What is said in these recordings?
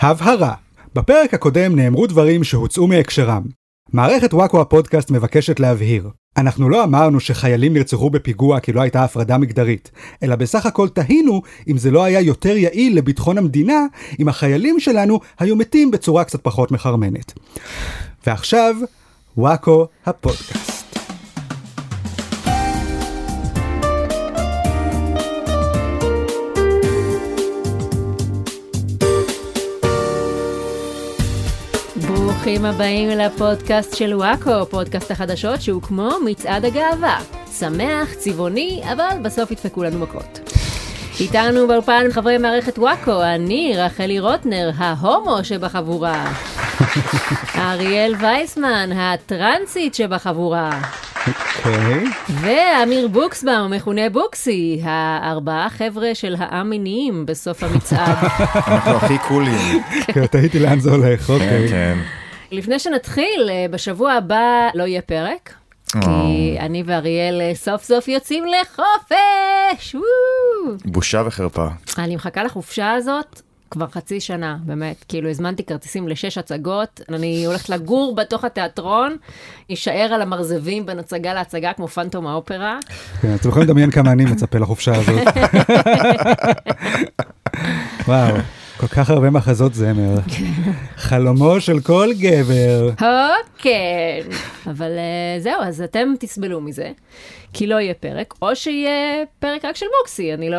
הבהרה בפרק הקודם נאמרו דברים שהוצאו מהקשרם. מערכת וואקו הפודקאסט מבקשת להבהיר. אנחנו לא אמרנו שחיילים נרצחו בפיגוע כי לא הייתה הפרדה מגדרית, אלא בסך הכל תהינו אם זה לא היה יותר יעיל לביטחון המדינה אם החיילים שלנו היו מתים בצורה קצת פחות מחרמנת. ועכשיו, וואקו הפודקאסט. ברוכים הבאים לפודקאסט של וואקו, פודקאסט החדשות שהוא כמו מצעד הגאווה. שמח, צבעוני, אבל בסוף ידפקו לנו מכות. איתנו באולפן חברי מערכת וואקו, אני רחלי רוטנר, ההומו שבחבורה. אריאל וייסמן, הטרנסית שבחבורה. אוקיי. ואמיר בוקסבאום, מכונה בוקסי, הארבעה חבר'ה של האמינים בסוף המצעד. אנחנו הכי קולים. כן, תהיתי לאן זה הולך, כן, אוקיי. כן. לפני שנתחיל, אה, בשבוע הבא לא יהיה פרק. כי אני ואריאל אה, סוף סוף יוצאים לחופש! בושה וחרפה. אני מחכה לחופשה הזאת כבר חצי שנה, באמת. כאילו, הזמנתי כרטיסים לשש הצגות, אני הולכת לגור בתוך התיאטרון, אשאר על המרזבים בין הצגה להצגה כמו פנטום האופרה. כן, אתם יכולים לדמיין כמה אני מצפה לחופשה הזאת. וואו, כל כך הרבה מחזות זמר. חלומו של כל גבר. כן. אבל אה, זהו, אז אתם תסבלו מזה, כי לא יהיה פרק, או שיהיה פרק רק של בוקסי, אני לא,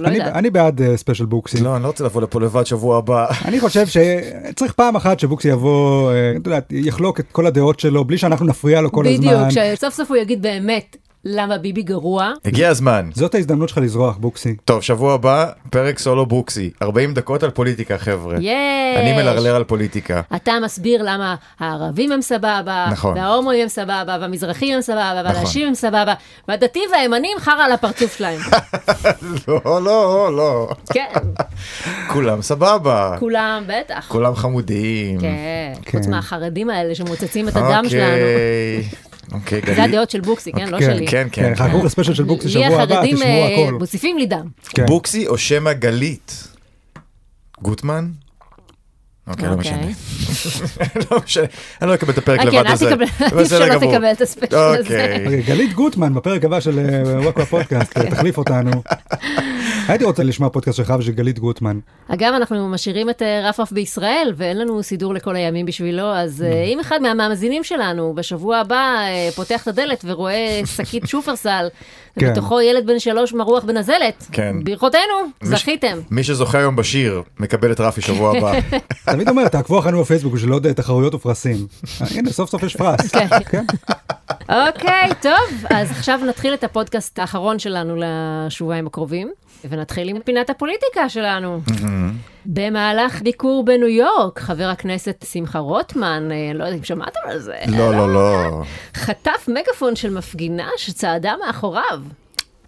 לא אני- יודעת. אני בעד אה, ספיישל בוקסי. לא, אני לא רוצה לבוא לפה לבד שבוע הבא. אני חושב שצריך פעם אחת שבוקסי יבוא, אה, את יודעת, יחלוק את כל הדעות שלו בלי שאנחנו נפריע לו כל הזמן. בדיוק, שסוף סוף הוא יגיד באמת למה ביבי גרוע. הגיע הזמן. זאת ההזדמנות שלך לזרוח, בוקסי. טוב, שבוע הבא, פרק סולו בוקסי. 40 דקות על פוליטיקה, חבר'ה. יש. אני מלרלר על פוליטיקה. אתה מסביר למה הערבים הם סבבה, נכון. וההומואים הם סבבה, והמזרחים הם סבבה, נכון. והנשים הם סבבה, והדתיים והימנים חרא על הפרצוף שלהם. לא, לא, לא. כן, כולם סבבה. כולם, בטח. כולם חמודים. כן, כן. חוץ מהחרדים האלה שמוצצים את הדם שלנו. אוקיי. זה גלית. הדעות של בוקסי, כן? לא כן, שלי. כן, כן, כן. חכו לספיישל של בוקסי שבוע הבא, תשמעו אה, הכל. מוסיפים לי דם. כן. בוקסי או שמא גלית? גוטמן? אוקיי, לא אוקיי. משנה. לא משנה. אני לא אקבל את הפרק אה, לבד כן, אל הזה. תקבל, עדיף בסדר שלא גמור. תקבל את הספיישל הזה. אוקיי. אוקיי, גלית גוטמן בפרק הבא של אה, וואקו הפודקאסט, תחליף אותנו. הייתי רוצה לשמוע פודקאסט שלך ושל גלית גוטמן. אגב, אנחנו משאירים את אה, רפרף בישראל, ואין לנו סידור לכל הימים בשבילו, אז אה, אם אחד מהמאזינים שלנו בשבוע הבא אה, פותח את הדלת ורואה שקית שופרסל, כן. ובתוכו ילד בן שלוש מרוח בנזלת, כן. ברכותינו, מי ש- זכיתם. מי שזוכה היום בשיר, מקבל את רפי שבוע הבא. תמיד אומר, תעקבו אחרינו בפייסבוק בשביל עוד אה, תחרויות ופרסים. אה, הנה, סוף סוף יש פרס. כן. כן. אוקיי, טוב, אז עכשיו נתחיל את הפודקאסט האחרון שלנו לשבועיים הקרובים, ונתחיל עם פינת הפוליטיקה שלנו. במהלך ביקור בניו יורק, חבר הכנסת שמחה רוטמן, אה, לא יודעת אם שמעתם על זה, לא, לא, לא. חטף מגפון של מפגינה שצעדה מאחוריו.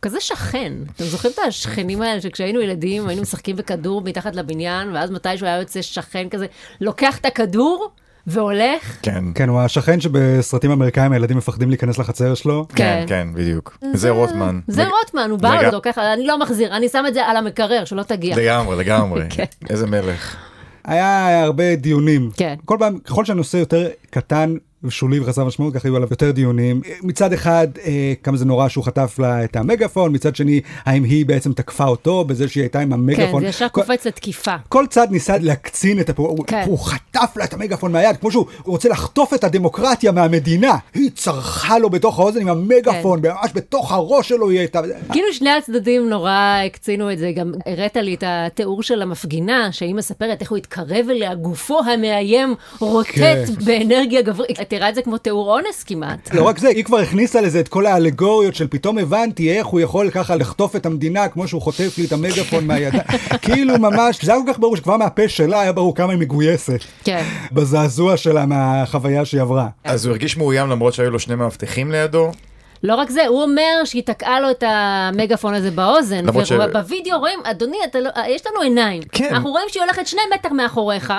כזה שכן. אתם זוכרים את השכנים האלה שכשהיינו ילדים היינו משחקים בכדור מתחת לבניין, ואז מתישהו היה יוצא שכן כזה, לוקח את הכדור והולך? כן. כן, הוא השכן שבסרטים אמריקאים הילדים מפחדים להיכנס לחצר שלו. כן, כן, בדיוק. זה רוטמן. זה רוטמן, הוא בא לג- לו, ככה, אני לא מחזיר, אני שם את זה על המקרר, שלא תגיע. לגמרי, לגמרי. כן. איזה מלך. היה הרבה דיונים. כן. כל פעם, ככל שהנושא יותר קטן ושולי וחסר משמעות, ככה היו עליו יותר דיונים. מצד אחד, אה, כמה זה נורא שהוא חטף לה את המגפון, מצד שני, האם היא בעצם תקפה אותו בזה שהיא הייתה עם כן, המגפון. זה ישר קופץ לתקיפה. כל צד ניסה להקצין את הפעולה, הוא, כן. הוא חטף לה את המגפון מהיד, כמו שהוא רוצה לחטוף את הדמוקרטיה מהמדינה. היא צרחה לו בתוך האוזן עם המגפון, כן. ממש בתוך הראש שלו היא הייתה... כאילו שני הצדדים נורא הקצינו את זה, גם הראת לי את התיאור של המפגינה, שהיא מספרת איך הוא התקרב אליה, גופו המאיים רוטט כן. באנרגיה גברית. תראה את זה כמו תיאור אונס כמעט. לא רק זה, היא כבר הכניסה לזה את כל האלגוריות של פתאום הבנתי איך הוא יכול ככה לחטוף את המדינה כמו שהוא חוטף לי את המגפון מהידיים. כאילו ממש, זה היה כל כך ברור שכבר מהפה שלה היה ברור כמה היא מגויסת. כן. בזעזוע שלה מהחוויה שהיא עברה. אז הוא הרגיש מאוים למרות שהיו לו שני מאבטחים לידו. לא רק זה, הוא אומר שהיא תקעה לו את המגפון הזה באוזן, למרות ש- ובווידאו רואים, אדוני, אתה לא, יש לנו עיניים. כן. אנחנו רואים שהיא הולכת שני מטר מאחוריך,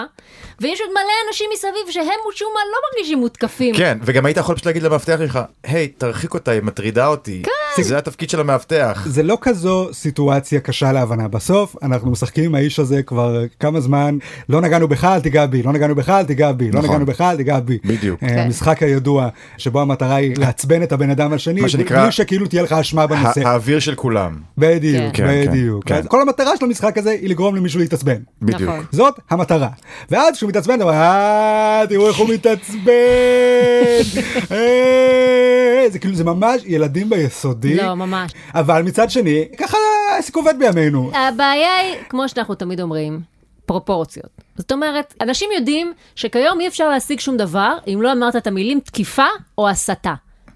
ויש עוד מלא אנשים מסביב שהם משום מה לא מרגישים מותקפים. כן, וגם היית יכול פשוט להגיד למאבטח שלך, היי, תרחיק אותה, היא מטרידה אותי. כן. זה התפקיד של המאבטח. זה לא כזו סיטואציה קשה להבנה. בסוף אנחנו משחקים עם האיש הזה כבר כמה זמן, לא נגענו בך אל תיגע בי, לא נגענו בך אל תיגע בי, לא נכון. נגענו בך אל תיגע בי. בדיוק. אה, כן. המשחק הידוע שבו המטרה היא לעצבן את הבן אדם השני, מה שנקרא- בלי שכאילו תהיה לך אשמה בנושא. האוויר של כולם. בדיוק, כן, כן, בדיוק. כל המטרה של המשחק הזה היא לגרום למישהו להתעצבן. בדיוק. נכון. זאת המטרה. ואז כשהוא מתעצבן, אתה אומר, אה, תראו איך הוא מתעצבן. אה, זה כאילו, זה ממש ילדים ביסודי. לא, ממש. אבל מצד שני, ככה העסק עובד בימינו. הבעיה היא, כמו שאנחנו תמיד אומרים, פרופורציות. זאת אומרת, אנשים יודעים שכיום אי אפשר להשיג שום דבר אם לא אמרת את המילים תקיפה או הסתה.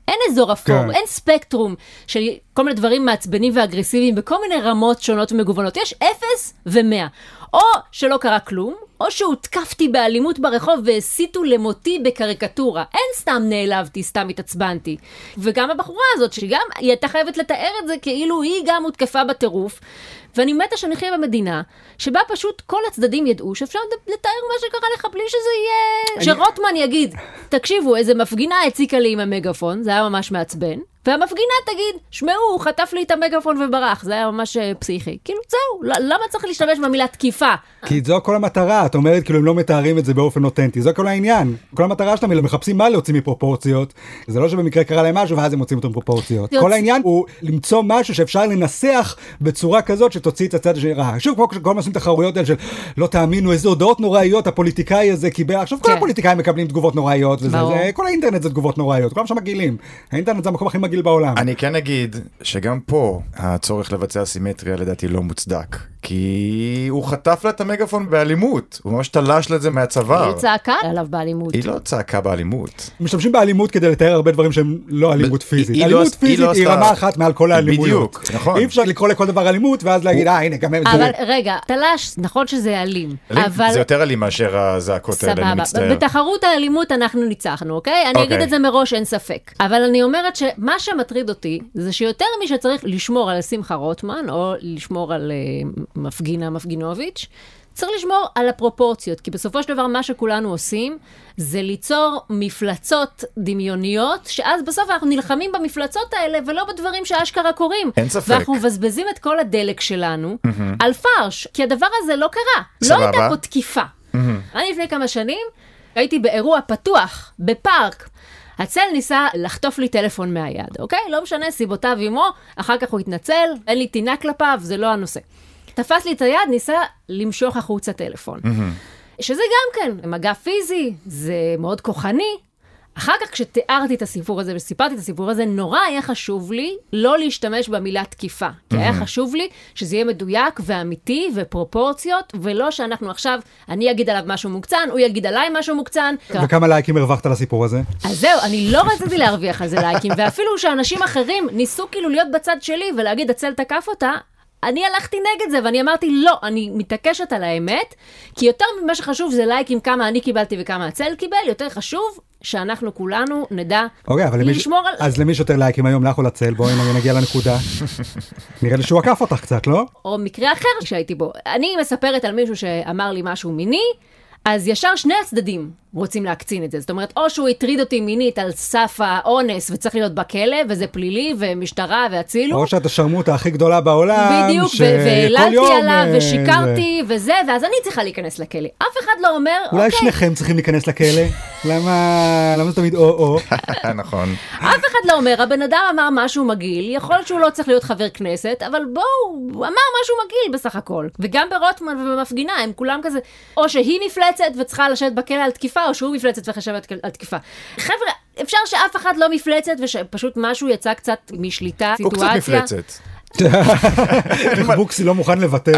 אין אזור אפור, כן. אין ספקטרום של כל מיני דברים מעצבנים ואגרסיביים בכל מיני רמות שונות ומגוונות. יש אפס ומאה. או שלא קרה כלום, או שהותקפתי באלימות ברחוב והסיתו למותי בקריקטורה. אין סתם נעלבתי, סתם התעצבנתי. וגם הבחורה הזאת, שגם היא הייתה חייבת לתאר את זה כאילו היא גם הותקפה בטירוף. ואני מתה שנחיה במדינה שבה פשוט כל הצדדים ידעו שאפשר לתאר מה שקרה לך בלי שזה יהיה... שרוטמן יגיד, תקשיבו, איזה מפגינה הציקה לי עם המגפון, זה היה ממש מעצבן. והמפגינה תגיד, שמעו, הוא חטף לי את המגפון וברח, זה היה ממש אה, פסיכי. כאילו, זהו, למה צריך להשתמש במילה תקיפה? כי זו כל המטרה, את אומרת כאילו הם לא מתארים את זה באופן אותנטי, זו כל העניין. כל המטרה שלהם, הם מחפשים מה להוציא מפרופורציות. זה לא שבמקרה קרה להם משהו ואז הם מוצאים אותו מפרופורציות. כל העניין הוא למצוא משהו שאפשר לנסח בצורה כזאת שתוציא את הצד השני רע. שוב, כמו כל עושים תחרויות האלה של לא תאמינו איזה הודעות נוראיות הפוליטיקאי הזה קיבל. עכשיו כל כן. הפוליטיקאים מקבלים תגובות נוראיות וזה. זה, כל האינטרנט זה תגובות נוראיות, כולם שם מגעילים. האינטרנט זה המקום הכי מגעיל בעולם. אני כן אגיד שגם פה הצורך לבצע סימטריה לדעתי לא מוצדק. כי הוא חטף לה את המגפון באלימות, הוא ממש תלש לה את זה מהצוואר. היא צעקה עליו באלימות. היא לא צעקה באלימות. משתמשים באלימות כדי לתאר הרבה דברים שהם לא אלימות פיזית. לא אלימות עש- היא פיזית לא היא עשתה- רמה אחת מעל כל האלימויות. בדיוק, נכון. אי אפשר לקרוא לכל דבר אלימות ואז להגיד אה הנה גם הם אבל. רגע, תל"ש, נכון שזה אלים, אבל... זה יותר אלים מאשר הזעקות האלה, אני סבבה, מצטער. בתחרות האלימות אנחנו ניצחנו, אוקיי? אני אוקיי. אגיד את זה מראש, אין ספק. אבל אני אומרת שמה שמטריד אותי, זה שיותר מי שצריך לשמור על שמחה רוטמן, או לשמור על uh, מפגינה מפגינוביץ', צריך לשמור על הפרופורציות, כי בסופו של דבר מה שכולנו עושים, זה ליצור מפלצות דמיוניות, שאז בסוף אנחנו נלחמים במפלצות האלה, ולא בדברים שאשכרה קורים. אין ספק. ואנחנו מבזבזים את כל הדלק שלנו על פרש, כי הדבר הזה לא קרה. לא סבבה. הייתה פה תקיפה. אני לפני כמה שנים הייתי באירוע פתוח, בפארק. הצל ניסה לחטוף לי טלפון מהיד, אוקיי? לא משנה, סיבותיו עמו, אחר כך הוא התנצל, אין לי טינה כלפיו, זה לא הנושא. תפס לי את היד, ניסה למשוך החוצה טלפון. שזה גם כן מגע פיזי, זה מאוד כוחני. אחר כך כשתיארתי את הסיפור הזה וסיפרתי את הסיפור הזה, נורא היה חשוב לי לא להשתמש במילה תקיפה. כי היה חשוב לי שזה יהיה מדויק ואמיתי ופרופורציות, ולא שאנחנו עכשיו, אני אגיד עליו משהו מוקצן, הוא יגיד עליי משהו מוקצן. וכמה לייקים הרווחת לסיפור הזה? אז זהו, אני לא רציתי להרוויח על זה לייקים, ואפילו שאנשים אחרים ניסו כאילו להיות בצד שלי ולהגיד, הצל תקף אותה, אני הלכתי נגד זה, ואני אמרתי, לא, אני מתעקשת על האמת, כי יותר ממה שחשוב זה לייקים כמה אני קיבלתי וכמה הצל קיבל, יותר חשוב שאנחנו כולנו נדע אוקיי, אבל למי... לשמור על... אז למי שיותר לייקים היום, לך או לצל, בואי נגיע לנקודה. נראה לי שהוא עקף אותך קצת, לא? או מקרה אחר שהייתי בו. אני מספרת על מישהו שאמר לי משהו מיני, אז ישר שני הצדדים רוצים להקצין את זה. זאת אומרת, או שהוא הטריד אותי מינית על סף האונס וצריך להיות בכלא, וזה פלילי, ומשטרה והצילו. או שאת השרמוטה הכי גדולה בעולם, בדיוק, ו- שכל והעללתי יום, עליו, אה, ושיקרתי, וזה, ואז אני צריכה להיכנס לכלא. אף אחד לא אומר, אולי אוקיי, שניכם צריכים להיכנץ לכלא? למה למה זה תמיד או-או? נכון. אף אחד לא אומר, הבן אדם אמר משהו מגעיל, יכול להיות שהוא לא צריך להיות חבר כנסת, אבל בואו, הוא אמר משהו מגעיל בסך הכל. וגם ברוטמן ובמפגינה, הם כולם כזה, או שהיא מפלצת וצריכה לשבת בכלא על תקיפה, או שהוא מפלצת לשבת על תקיפה. חבר'ה, אפשר שאף אחד לא מפלצת, ושפשוט משהו יצא קצת משליטה, הוא קצת סיטואציה. מפלצת. בוקסי לא מוכן לוותר.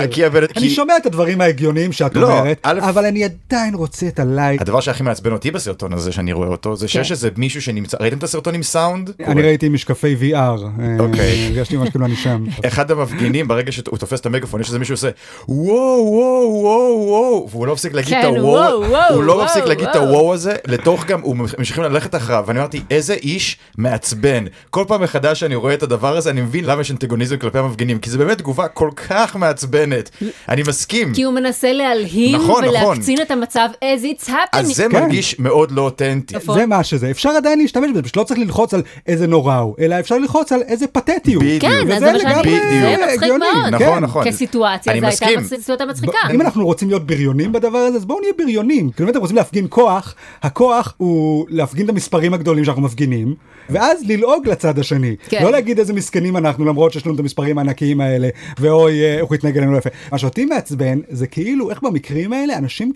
אני שומע את הדברים ההגיוניים שאת לא, אומרת, אבל אני עדיין רוצה את הלייק. הדבר שהכי מעצבן אותי בסרטון הזה שאני רואה אותו זה שיש כן. איזה מישהו שנמצא ראיתם את הסרטון עם סאונד? אני ראיתי משקפי VR. אה, אוקיי. הרגשתי ממש כאילו אני שם. אחד המפגינים ברגע שהוא תופס את המגפון יש איזה מישהו שעושה וואו וואו וואו וואו והוא לא מפסיק להגיד את כן, הוואו וואו, וואו, הוא לא מפסיק להגיד את וואו. הוואו הזה לתוך גם הוא ממשיכים ללכת אחריו ואני אמרתי איזה איש מעצבן כל פעם מחדש שאני רואה את הדבר הזה אני מבין למה יש אנטגוניזם כלפי המפגינים, כי זה באמת תגובה כל כך מעצבנת. אני מסכים. כי הוא מנסה להלהים נכון, נכון. ולהקצין את המצב as it's happening. אז זה כן. מרגיש מאוד לא אותנטי. נכון. זה מה שזה, אפשר עדיין להשתמש בזה, פשוט לא צריך ללחוץ על איזה נורא הוא, אלא אפשר ללחוץ על איזה פתטי הוא. בדיוק. כן, זה מה שאני... לגמרי זה מצחיק הגיוני. מאוד. נכון, כן. נכון. כסיטואציה, אני זו הייתה סיטואציה מצחיקה. אם אנחנו רוצים להיות בריונים בדבר הזה, אז בואו נהיה בריונים. כאילו אם אתם רוצים להפגין כוח, הכוח הוא להפגין את המספרים הגדולים שאנחנו מפגינים, ואז ללעוג לצד השני. כן. לא להגיד איזה מסכנים אנחנו, למרות שיש לנו את המספרים הענקיים האלה, ואוי, אה, איך הוא התנהג אלינו לא יפה. מה שאותי מעצבן, זה כאילו, איך במקרים האלה אנשים...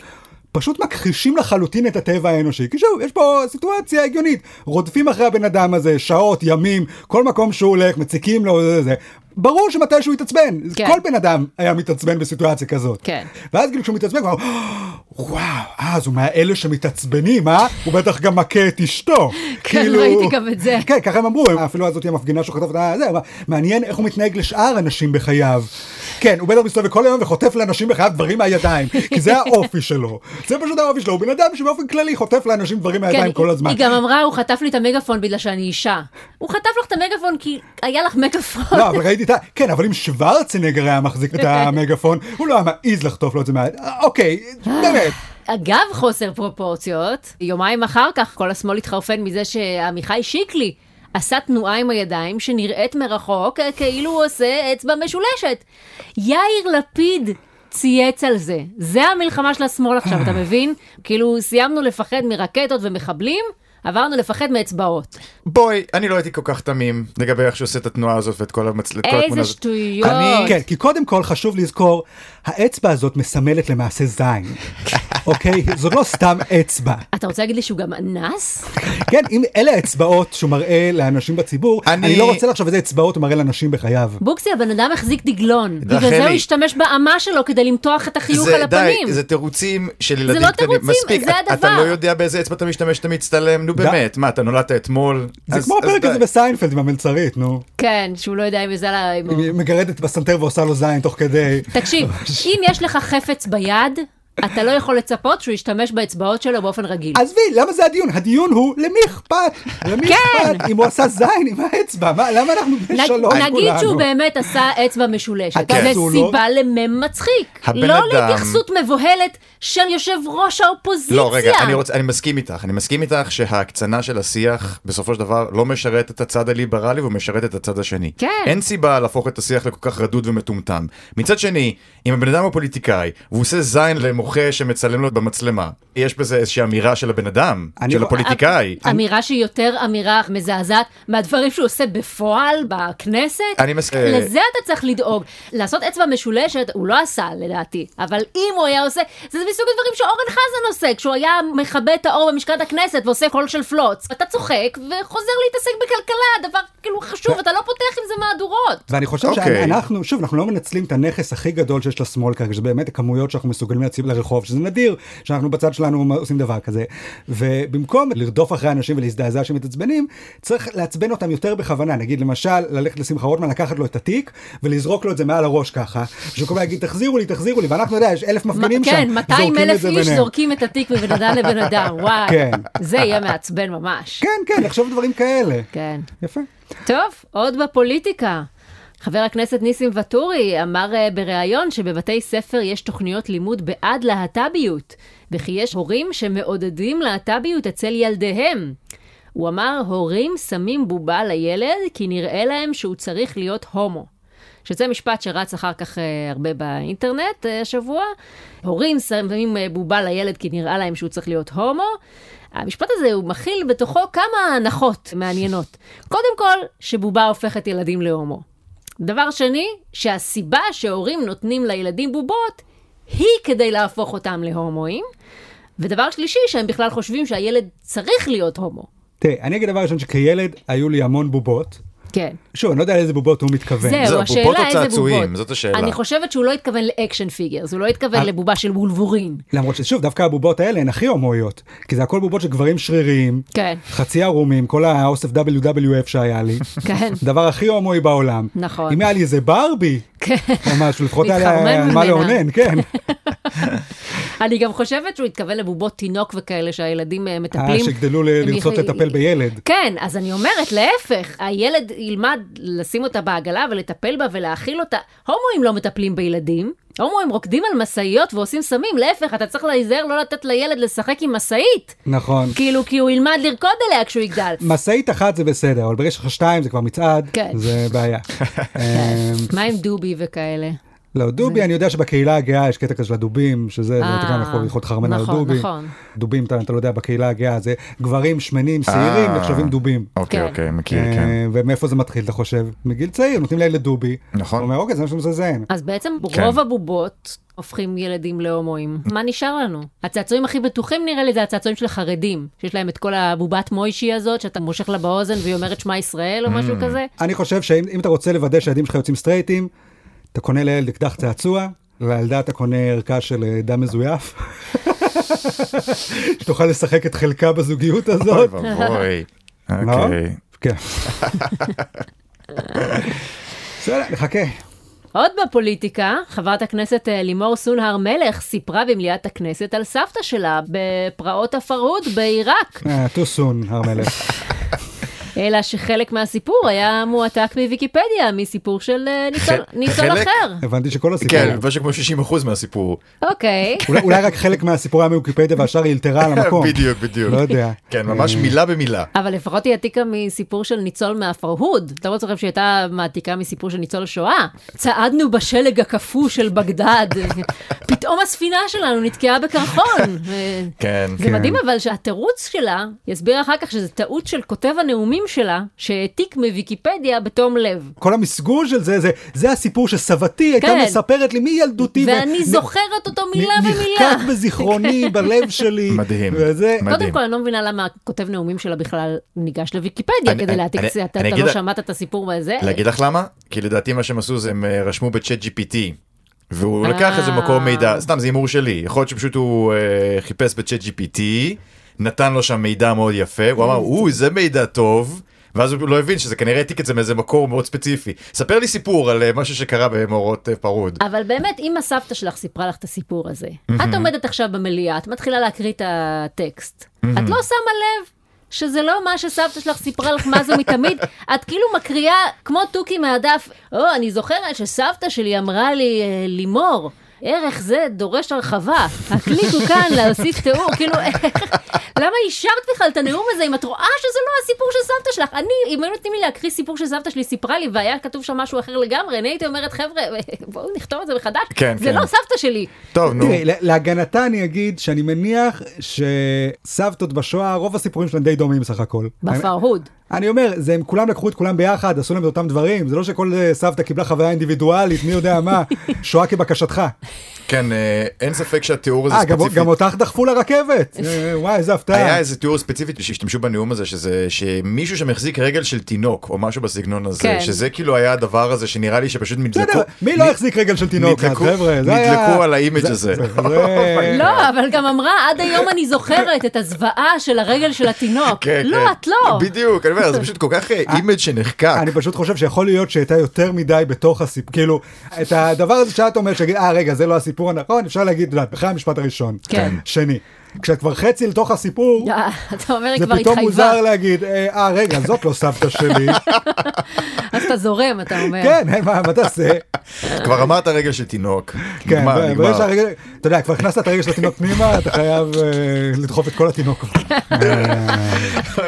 פשוט מכחישים לחלוטין את הטבע האנושי, כי שוב, יש פה סיטואציה הגיונית, רודפים אחרי הבן אדם הזה, שעות, ימים, כל מקום שהוא הולך, מציקים לו, זה, זה. ברור שמתי שהוא יתעצבן, כן. כל בן אדם היה מתעצבן בסיטואציה כזאת. כן. ואז כאילו כשהוא מתעצבן, הוא אומר, וואו, אה, אז הוא מהאלה שמתעצבנים, אה? הוא בטח גם מכה את אשתו. כן, כאילו- ראיתי גם את זה. כן, ככה הם אמרו, אפילו הזאתי המפגינה שהוא חטף את ה... זה, מעניין איך הוא מתנהג לשאר אנשים בחייו. כן, הוא בטח מסתובב כל היום וחוטף לאנשים בחייו דברים מהידיים, כי זה האופי שלו. זה פשוט האופי שלו, הוא בן אדם שבאופן כללי חוטף לאנשים דברים מהידיים כן, כל הזמן. היא גם אמרה, הוא חטף לי את המגפון בגלל שאני אישה. הוא חטף לך את המגפון כי היה לך מגפון. לא, אבל ראיתי את ה... כן, אבל אם שוורצנגר היה מחזיק את המגפון, הוא לא היה מעז לחטוף לו את זה מה... אוקיי, באמת. אגב חוסר פרופורציות, יומיים אחר כך כל השמאל התחרפן מזה שעמיחי שיקלי עשה תנועה עם הידיים שנראית מרחוק אה, כאילו הוא עושה אצבע משולשת. יאיר לפיד צייץ על זה. זה המלחמה של השמאל עכשיו, אתה מבין? כאילו סיימנו לפחד מרקטות ומחבלים, עברנו לפחד מאצבעות. בואי, אני לא הייתי כל כך תמים לגבי איך שהוא עושה את התנועה הזאת ואת כל המצל... כל התמונה איזה הזאת. שטויות. אני- כן, כי קודם כל חשוב לזכור, האצבע הזאת מסמלת למעשה זין, אוקיי? זאת לא סתם אצבע. אתה רוצה להגיד לי שהוא גם אנס? כן, אם אלה האצבעות שהוא מראה לאנשים בציבור, אני- אני לא רוצה לחשוב איזה אצבעות הוא מראה לאנשים בחייו. בוקסי, הבן אדם החזיק דגלון. בגלל. זה הוא השתמש באמה שלו כדי למתוח את החיוך זה, על הפנים. די, זה תירוצים של ילדים לא קטנים. תירוצים, מספיק, זה אתה- הדבר. אתה לא יודע באיזה אצבע אתה משתמש, אתה מצטלם, נו באמת, מה, אתה נולדת אתמול? זה אז- כמו הפרק. הזה בסיינפלד עם המלצרית, נו. כן, שהוא לא יודע אם זה... היא מגרדת בסנטר ועושה לו זין תוך כדי. תקשיב, אם יש לך חפץ ביד, אתה לא יכול לצפות שהוא ישתמש באצבעות שלו באופן רגיל. עזבי, למה זה הדיון? הדיון הוא למי אכפת? למי כן. אכפת? אם הוא עשה זין עם האצבע, מה, למה אנחנו בני נ- שלום כולנו? נגיד שהוא באמת עשה אצבע משולשת. זה לא- סיבה למם מצחיק. לא אדם- להתייחסות מבוהלת של יושב ראש האופוזיציה. לא, רגע, אני, רוצ, אני מסכים איתך, אני מסכים איתך שההקצנה של השיח בסופו של דבר לא משרת את הצד הליברלי והוא משרת את הצד השני. כן. אין סיבה להפוך את השיח לכל כך רדוד ומטומטם. מצד שני, אם הבן אדם הוא פוליטיקאי והוא עושה זין למוחה שמצלם לו במצלמה, יש בזה איזושהי אמירה של הבן אדם, אני- של הפוליטיקאי. אמירה שהיא יותר אמירה מזעזעת מהדברים שהוא עושה בפועל בכנסת. אני מסכים. לזה אתה צריך לדאוג. לעשות אצבע משולשת הוא לא עשה לדעתי, אבל אם הוא היה עושה, זה מסוג הדברים שאורן חזן עושה, כשהוא היה מכבה את האור במשכן הכנסת ועושה קול של פלוץ. אתה צוחק וחוזר להתעסק בכלכלה, דבר כאילו חשוב, אתה לא פותח עם זה מהדורות. ואני חושב אוקיי. שאנחנו, שוב, אנחנו לא מנצלים את הנכס הכי גדול שיש לשמאל כרגע, שזה באמת הכמויות שאנחנו מסוגלים להציב לרחוב, שזה נדיר שאנחנו בצד שלנו עושים דבר כזה. ובמקום לרדוף אחרי אנשים ולהזדעזע שמתעצבנים, צריך לעצבן אותם יותר בכוונה. נגיד למשל, ללכת לשמחה רוטמן, לקחת לו את התיק ולזרוק לו את זה מעל הראש ככה, שכל הזמן להגיד תחזירו לי, תחזירו לי, ואנחנו יודע, יש אלף מפגינים שם, כן, 200 זורקים את אלף איש. זורקים את התיק מבן אדם לבן אדם, וואי. כן. זה יהיה מעצבן ממש. כן, כן, לחשוב דברים כאלה. כן. יפה. טוב, עוד בפוליטיקה. חבר הכנסת ניסים ואטורי אמר אה, בריאיון שבבתי ספר יש תוכניות לימוד בעד להט"ביות, וכי יש הורים שמעודדים להט"ביות אצל ילדיהם. הוא אמר, הורים שמים בובה לילד כי נראה להם שהוא צריך להיות הומו. שזה משפט שרץ אחר כך אה, הרבה באינטרנט אה, השבוע. הורים שמים בובה לילד כי נראה להם שהוא צריך להיות הומו. המשפט הזה הוא מכיל בתוכו כמה הנחות מעניינות. קודם כל, שבובה הופכת ילדים להומו. דבר שני, שהסיבה שהורים נותנים לילדים בובות היא כדי להפוך אותם להומואים. ודבר שלישי, שהם בכלל חושבים שהילד צריך להיות הומו. תראה, אני אגיד דבר ראשון שכילד היו לי המון בובות. כן. שוב, אני לא יודע לאיזה בובות הוא מתכוון. זהו, זהו, השאלה בובות או איזה צעצועים? בובות. זאת השאלה. אני חושבת שהוא לא התכוון ל action figures, הוא לא התכוון אה. לבובה של וולבורין. למרות ששוב, דווקא הבובות האלה הן הכי הומואיות. כי זה הכל בובות של גברים שריריים, כן, חצי ערומים, כל האוסף WWF שהיה לי. כן. דבר הכי הומואי בעולם. נכון. אם היה לי איזה ברבי, ממש, לפחות היה מה. לאונן, כן. אני גם חושבת שהוא התכוון לבובות תינוק וכאלה שהילדים אה, מטפלים. אה, הם לרצות לטפל בילד. כן, אז אני אומרת, להפך, הילד ילמד לשים אותה בעגלה ולטפל בה ולהאכיל אותה. הומואים לא מטפלים בילדים, הומואים רוקדים על משאיות ועושים סמים, להפך, אתה צריך להיזהר לא לתת לילד לשחק עם משאית. נכון. כאילו, כי הוא ילמד לרקוד עליה כשהוא יגדל. משאית אחת זה בסדר, אבל ברגע שיש לך שתיים זה כבר מצעד, כן. זה בעיה. אמ, מה עם דובי וכאלה? לא, דובי, אני יודע שבקהילה הגאה יש קטע כזה של הדובים, שזה, זה אה, אתה גם יכול יכול להתחרמן על נכון, הדובי. נכון. דובים, אתה אתה לא יודע, בקהילה הגאה זה גברים שמנים, שעירים, אה. נחשבים דובים. אוקיי, כן. אוקיי, מכיר, אה, כן. ומאיפה זה מתחיל, אתה חושב? מגיל צעיר, נותנים לילד דובי. נכון. הוא אומר, אוקיי, זה מה שמזלזל. אז בעצם כן. רוב הבובות הופכים ילדים להומואים. מה נשאר לנו? הצעצועים הכי בטוחים נראה לי זה הצעצועים של החרדים, שיש להם את כל הבובת מוישי הזאת, שאתה מושך לה באוזן והיא אומרת שמע ישראל או משהו כזה. אני חושב שאם אם אתה רוצה לוודא שהילדים שלך יוצאים סטרייטים, אתה קונה לילד אקדח צעצוע, לילדה אתה קונה ערכה של אה, דם מזויף. שתוכל לשחק את חלקה בזוגיות אוי הזאת. ואבוי. לא? אוקיי. כן. בסדר, נחכה. עוד בפוליטיקה, חברת הכנסת אה, לימור סון הר מלך סיפרה במליאת הכנסת על סבתא שלה בפרעות הפרהוד בעיראק, אה, too soon, הר מלך. אלא שחלק מהסיפור היה מועתק מוויקיפדיה, מסיפור של אה, ניצול? אחר. הבנתי שכל הסיפור. כן, משהו כמו 60% מהסיפור. אוקיי. אולי- רק חלק מהסיפור היה מוויקיפדיה והשאר היא אלתרה על המקום. בדיוק, בדיוק. לא יודע. כן, ממש מילה במילה. אבל לפחות היא העתיקה מסיפור של ניצול מהפרהוד. אתה לא זוכר שהיא הייתה מעתיקה מסיפור של ניצול השואה. צעדנו בשלג הקפוא של בגדד. פתאום הספינה שלנו נתקעה בקרחון. ו- כן. זה כן. מדהים אבל שהתירוץ שלה, יסביר אחר כך שזה טעות של כותב הנאומים שלה, שהעתיק מוויקיפדיה בתום לב. כל המסגור של זה, זה, זה הסיפור שסבתי הייתה כן. מספרת לי מילדותי. ואני ו- זוכרת אותו נ- מילה במילה. נחקק בזיכרוני בלב שלי. מדהים. וזה, מדהים. קודם כל, אני לא מבינה למה כותב נאומים שלה בכלל ניגש לוויקיפדיה כדי להעתיק את זה. אתה לא שמעת את הסיפור הזה? להגיד לך למה? כי לדעתי מה שהם עשו זה הם אה, רשמו בצ'אט GPT. והוא אה. לקח איזה מקור מידע, סתם זה הימור שלי, יכול להיות שפשוט הוא אה, חיפש בצ'אט GPT, נתן לו שם מידע מאוד יפה, הוא אמר, אוי זה מידע טוב, ואז הוא לא הבין שזה כנראה העתיק את זה מאיזה מקור מאוד ספציפי. ספר לי סיפור על אה, משהו שקרה במאורעות אה, פרהוד. אבל באמת, אם הסבתא שלך סיפרה לך את הסיפור הזה, את עומדת עכשיו במליאה, את מתחילה להקריא את הטקסט, את לא שמה לב שזה לא מה שסבתא שלך סיפרה לך מאז ומתמיד, את כאילו מקריאה כמו תוכי מהדף, או, אני זוכרת שסבתא שלי אמרה לי, אה, לימור. ערך זה דורש הרחבה, הקליקו כאן להוסיף תיאור, כאילו, אישרת בכלל את הנאום הזה אם את רואה שזה לא הסיפור של סבתא שלך? אני, אם היו נותנים לי להקריא סיפור שסבתא שלי סיפרה לי והיה כתוב שם משהו אחר לגמרי, אני הייתי אומרת, חבר'ה, בואו נכתוב את זה מחדש, כן, זה כן. לא סבתא שלי. טוב נו, תראי, לה- להגנתה אני אגיד שאני מניח שסבתות בשואה, רוב הסיפורים שלהם די דומים סך הכל. בפרהוד. אני אומר, זה הם כולם לקחו את כולם ביחד, עשו להם את אותם דברים, זה לא שכל אה, סבתא קיבלה חוויה אינדיבידואלית, מי יודע מה, שואה כבקשתך. כן, אה, אין ספק שהתיאור הזה אה, גם- ספציפית. גם אותך דחפו לרכבת, וואי, איזה הפתעה. היה איזה תיאור ספציפית שהשתמשו בנאום הזה שזה שמישהו שמחזיק רגל של תינוק או משהו בסגנון הזה כן. שזה כאילו היה הדבר הזה שנראה לי שפשוט נדלקו. בסדר, מי לא החזיק רגל של תינוק, חבר'ה, זה היה... נדלקו על ה image הזה. זה- זה- לא, אבל גם אמרה, עד היום אני זוכרת את הזוועה של הרגל של התינוק. כן, לא, כן. את לא. בדיוק, אני אומר, זה פשוט כל כך אה, image שנחקק. אני פשוט חושב שיכול להיות שהייתה יותר מדי בתוך הסיפור, כאילו, את הדבר הזה שאת אומרת, שיגיד, אה רגע, זה לא הסיפור הנכון, אפשר להגיד, את יודעת, אחרי המשפט הראשון. כן. שני. כשאת כבר חצי לתוך הסיפור, אה, אתה אומר, היא זה כבר פתאום התחייבה. מוזר להגיד, אה, אה, רגע, זאת לא סבתא שלי. אז אתה זורם, אתה אומר. כן, אין מה, מה תעשה? כבר אמרת רגל של תינוק. כן, אתה יודע, כבר הכנסת את הרגל של התינוק פנימה, אתה חייב אה, לדחוף את כל התינוק.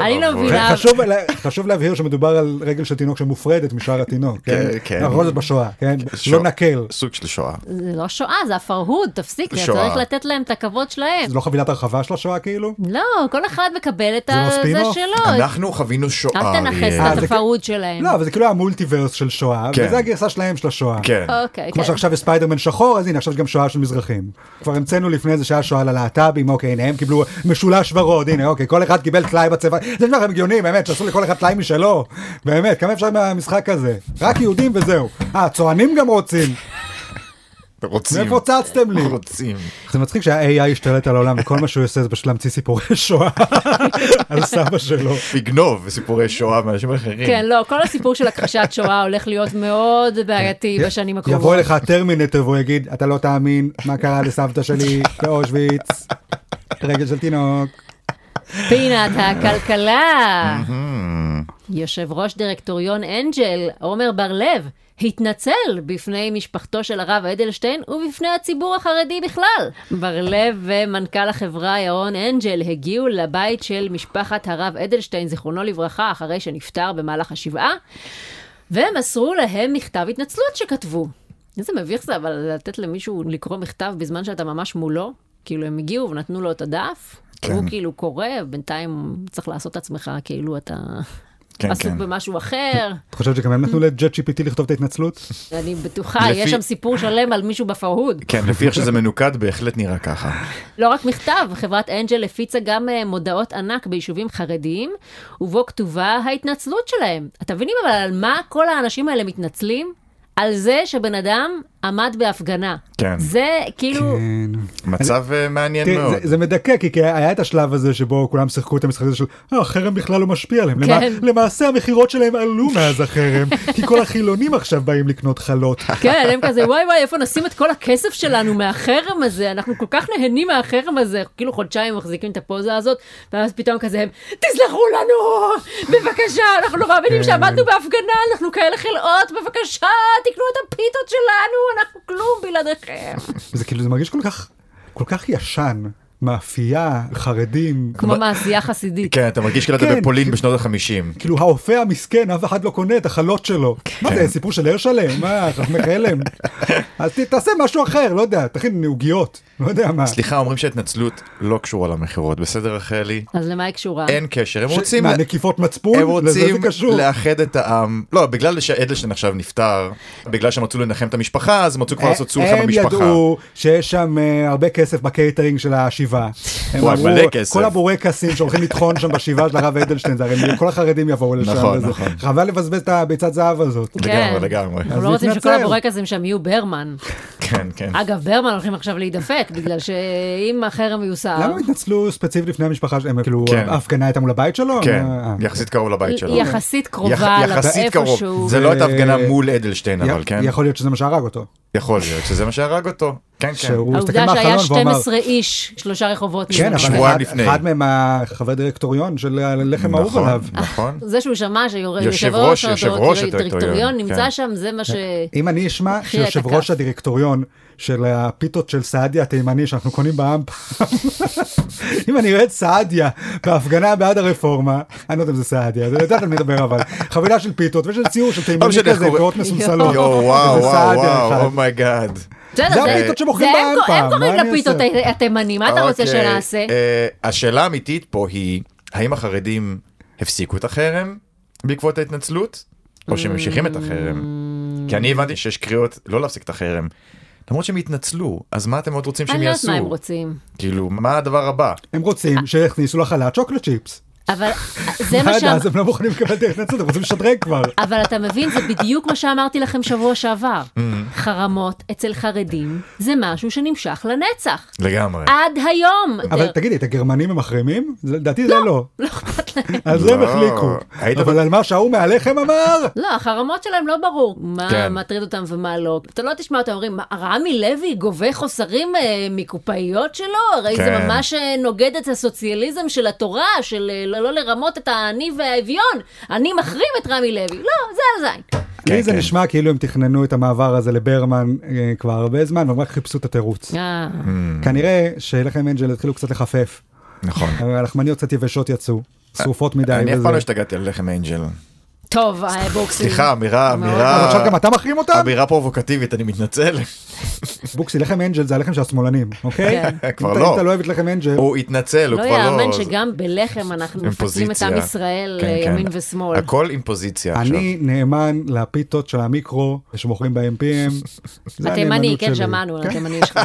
אני לא מבינה. חשוב, לה- חשוב להבהיר שמדובר על רגל של תינוק שמופרדת משאר התינוק, כן? כן, כן. אנחנו בכל זאת בשואה, כן? שואה. לא נקל. סוג של שואה. זה לא שואה, זה הפרהוד, תפסיק, שואה. צריך לתת להם את הכבוד שלהם. זה לא חבילת הרחבה של השואה כאילו? לא, כל אחד מקבל את זה לא? שלו. אנחנו חווינו שואה. אל תנכס. את זה הפרהוד שלהם. לא, אבל זה כאילו המולטיברס של שואה, כן. וזה הגרסה שלהם של השואה. כן. אוקיי, כמו כן. שעכשיו יש ספיידרמן שחור, אז הנה עכשיו יש גם שואה של מזרחים. כבר המצאנו לפני זה שהיה שואה ללהט"בים, אוקיי, הנה הם קיבלו משולש ורוד, הנה אוקיי, כל אחד קיבל טלאי בצבע, זה נשמע לכם הגיוני, באמת, שעשו לכל אחד טלאי משלו, באמת, כמה אפשר מהמשחק הזה? רק יהודים וזהו. אה, צוענים גם רוצים. רוצים. מאיפה צצתם לי? רוצים. זה מצחיק שה-AI השתלט על העולם וכל מה שהוא עושה זה פשוט להמציא סיפורי שואה על סבא שלו. לגנוב סיפורי שואה מאנשים אחרים. כן, לא, כל הסיפור של הכחשת שואה הולך להיות מאוד בעייתי בשנים הקרובות. יבוא אליך הטרמינטר והוא יגיד אתה לא תאמין מה קרה לסבתא שלי באושוויץ. רגל של תינוק. פינת הכלכלה. יושב ראש דירקטוריון אנג'ל, עומר בר-לב, התנצל בפני משפחתו של הרב אדלשטיין ובפני הציבור החרדי בכלל. בר-לב ומנכ"ל החברה ירון אנג'ל הגיעו לבית של משפחת הרב אדלשטיין, זיכרונו לברכה, אחרי שנפטר במהלך השבעה, ומסרו להם מכתב התנצלות שכתבו. איזה מביך זה, אבל לתת למישהו לקרוא מכתב בזמן שאתה ממש מולו? כאילו הם הגיעו ונתנו לו את הדף, כן. הוא כאילו קורא, בינתיים צריך לעשות את עצמך כאילו אתה כן, עסוק כן. במשהו אחר. את חושבת שגם הם נתנו לג'ט GPT לכתוב את ההתנצלות? אני בטוחה, לפי- יש שם סיפור שלם על מישהו בפרהוד. כן, לפי איך שזה מנוקד בהחלט נראה ככה. לא רק מכתב, חברת אנג'ל הפיצה גם אה, מודעות ענק ביישובים חרדיים, ובו כתובה ההתנצלות שלהם. אתם מבינים אבל על מה כל האנשים האלה מתנצלים? על זה שבן אדם עמד בהפגנה. כן. זה כאילו... כן. מצב אה, מעניין תראי, מאוד. זה, זה מדכא כי כי היה את השלב הזה שבו כולם שיחקו את המשחק הזה של אה, החרם בכלל לא משפיע עליהם. למע- כן. למעשה המכירות שלהם עלו מאז החרם כי כל החילונים עכשיו באים לקנות חלות. כן, הם כזה, וואי וואי, איפה נשים את כל הכסף שלנו מהחרם הזה? אנחנו כל כך נהנים מהחרם הזה. כאילו חודשיים מחזיקים את הפוזה הזאת, ואז פתאום כזה הם, תסלחו לנו, בבקשה, אנחנו נורא מבינים כן. שעמדנו בהפגנה, אנחנו כאלה חלאות, בבקשה, תקנו את הפיתות שלנו, אנחנו כלום בלעדיכם. זה כאילו זה מרגיש כל כך כל כך ישן מאפייה חרדים כמו מעשייה חסידית. כן, אתה מרגיש כאילו אתה כן. בפולין בשנות החמישים. כאילו האופה המסכן אף אחד לא קונה את החלות שלו. מה כן. זה סיפור של הרשלם? מה חכמי חלם? אז תעשה משהו אחר לא יודע תכין עוגיות לא יודע מה. סליחה, אומרים שההתנצלות לא קשורה למכירות, בסדר רחלי? אז למה היא קשורה? אין קשר, הם רוצים... מה, נקיפות מצפון? הם לזה זה רוצים. לאחד את העם, לא, בגלל שאדלשטיין עכשיו נפטר, בגלל שהם רצו לנחם את המשפחה, אז הם רצו כבר לעשות סולחה הם במשפחה. ידעו שיש שם אה, הרבה כסף בקייטרינג של השבעה. הם וואי, אמרו. כל הבורקסים שהולכים לטחון שם בשבעה של הרב אדלשטיין, זה הרי כל החרדים יבואו לשם. נכון. נכון. חבל לבזבז את הביצת זהב הזאת. לגמרי, לגמרי. אנחנו לא רוצים שכל. הבורקסים שם יהיו ברמן. כן, כן. אגב, ברמן הולכים עכשיו להידפק, בגלל שאם החרם יוסר... למה הם התנצלו ספציפית לפני המשפחה שלהם? כאילו כן. ההפגנה הייתה מול הבית שלו? כן, אה, יחסית קרוב לבית שלו. יחסית קרובה יח- יחסית קרוב. לאיפשהו. זה לא הייתה הפגנה מול אדלשטיין, אבל י- כן? יכול להיות שזה מה שהרג אותו. יכול להיות שזה מה שהרג אותו. כן, כן. העובדה שהיה מהחלון ואמר, 12 איש, שלושה רחובות. כן. אבל שבועיים אחד- לפני. אחד מהם החבר דירקטוריון של הלחם האהוב נכון, עליו. נכון. זה שהוא שמע שיושב יושב ראש ראש- יושב ראש הדירקטוריון נמצא כן. שם, זה מה ש... אם אני אשמע שיושב ראש. הדירקטוריון של הפיתות של סעדיה התימני שאנחנו קונים ב am:pm, אם אני רואה את סעדיה בהפגנה בעד הרפורמה, אני לא יודע אם זה סעדיה, זה יודעת על מי לדבר אבל, חבילה של פיתות ויש ציור של לא תימני כזה, פאות מסולסלות. יואו, וואו, וואו, oh my God. זה הפיתות שמוכרים זה הם- ב am:pm, הם קוראים לפיתות? התימנים, מה אתה רוצה אוקיי, שנעשה? אה, השאלה האמיתית פה היא, האם החרדים הפסיקו את החרם בעקבות ההתנצלות, או שהם ממשיכים את החרם? כי אני הבנתי שיש קריאות לא להפסיק את החרם. למרות שהם התנצלו, אז מה אתם עוד רוצים שהם אני לא יודעת יעשו? מה הם רוצים. כאילו, מה הדבר הבא? הם רוצים שיכניסו לחל"ת צ'וקלט צ'יפס. אבל זה מה שאמרתי. אז הם לא מוכנים לקבל את ההתנצלות, הם רוצים לשדרג כבר. אבל אתה מבין, זה בדיוק מה שאמרתי לכם שבוע שעבר. Mm. חרמות אצל חרדים זה משהו שנמשך לנצח. לגמרי. עד היום. אבל תגידי, את הגרמנים הם מחרימים? לדעתי זה לא. לא אכפת להם. זה הם לא. החליקו. אבל על מה שההוא מהלחם אמר? לא, החרמות שלהם לא ברור מה כן. מטריד אותם ומה לא. אתה לא תשמע אותם אומרים, "מה, רמי לוי גובה חוסרים אה, מקופאיות שלו? הרי זה כן. ממש אה, נוגד את הסוציאליזם של התורה, של אה, לא, לא לרמות את העני והאביון. אני מחרים את רמי לוי. לא, זה על זין. כן, לי זה כן. נשמע כאילו הם תכננו את המעבר הזה לברמן אה, כבר הרבה זמן, והם רק חיפשו את התירוץ. אה, כנראה שלחם אנג'ל התחילו קצת לחפף. נכון. הלחמניות קצת יבשות יצאו, שרופות מדי אני אף. פעם לא השתגעתי על לחם אנג'ל. טוב, אה, בוקסי. סליחה, אמירה, אמירה, עכשיו גם אתה מחרים אותם? אמירה פרובוקטיבית, אני מתנצל. בוקסי, לחם אנג'ל זה הלחם של השמאלנים, אוקיי? כן. כבר לא. אם אתה לא אוהב את לחם אנג'ל, הוא התנצל, הוא לא כבר לא... יאמן שגם בלחם אנחנו מפצלים את. עם ישראל כן, כן. לימין ושמאל. הכל עם פוזיציה עכשיו. אני נאמן לפיתות של המיקרו שמוכרים ב-MPM. התימני, כן. שמענו על כן. התימני שלך.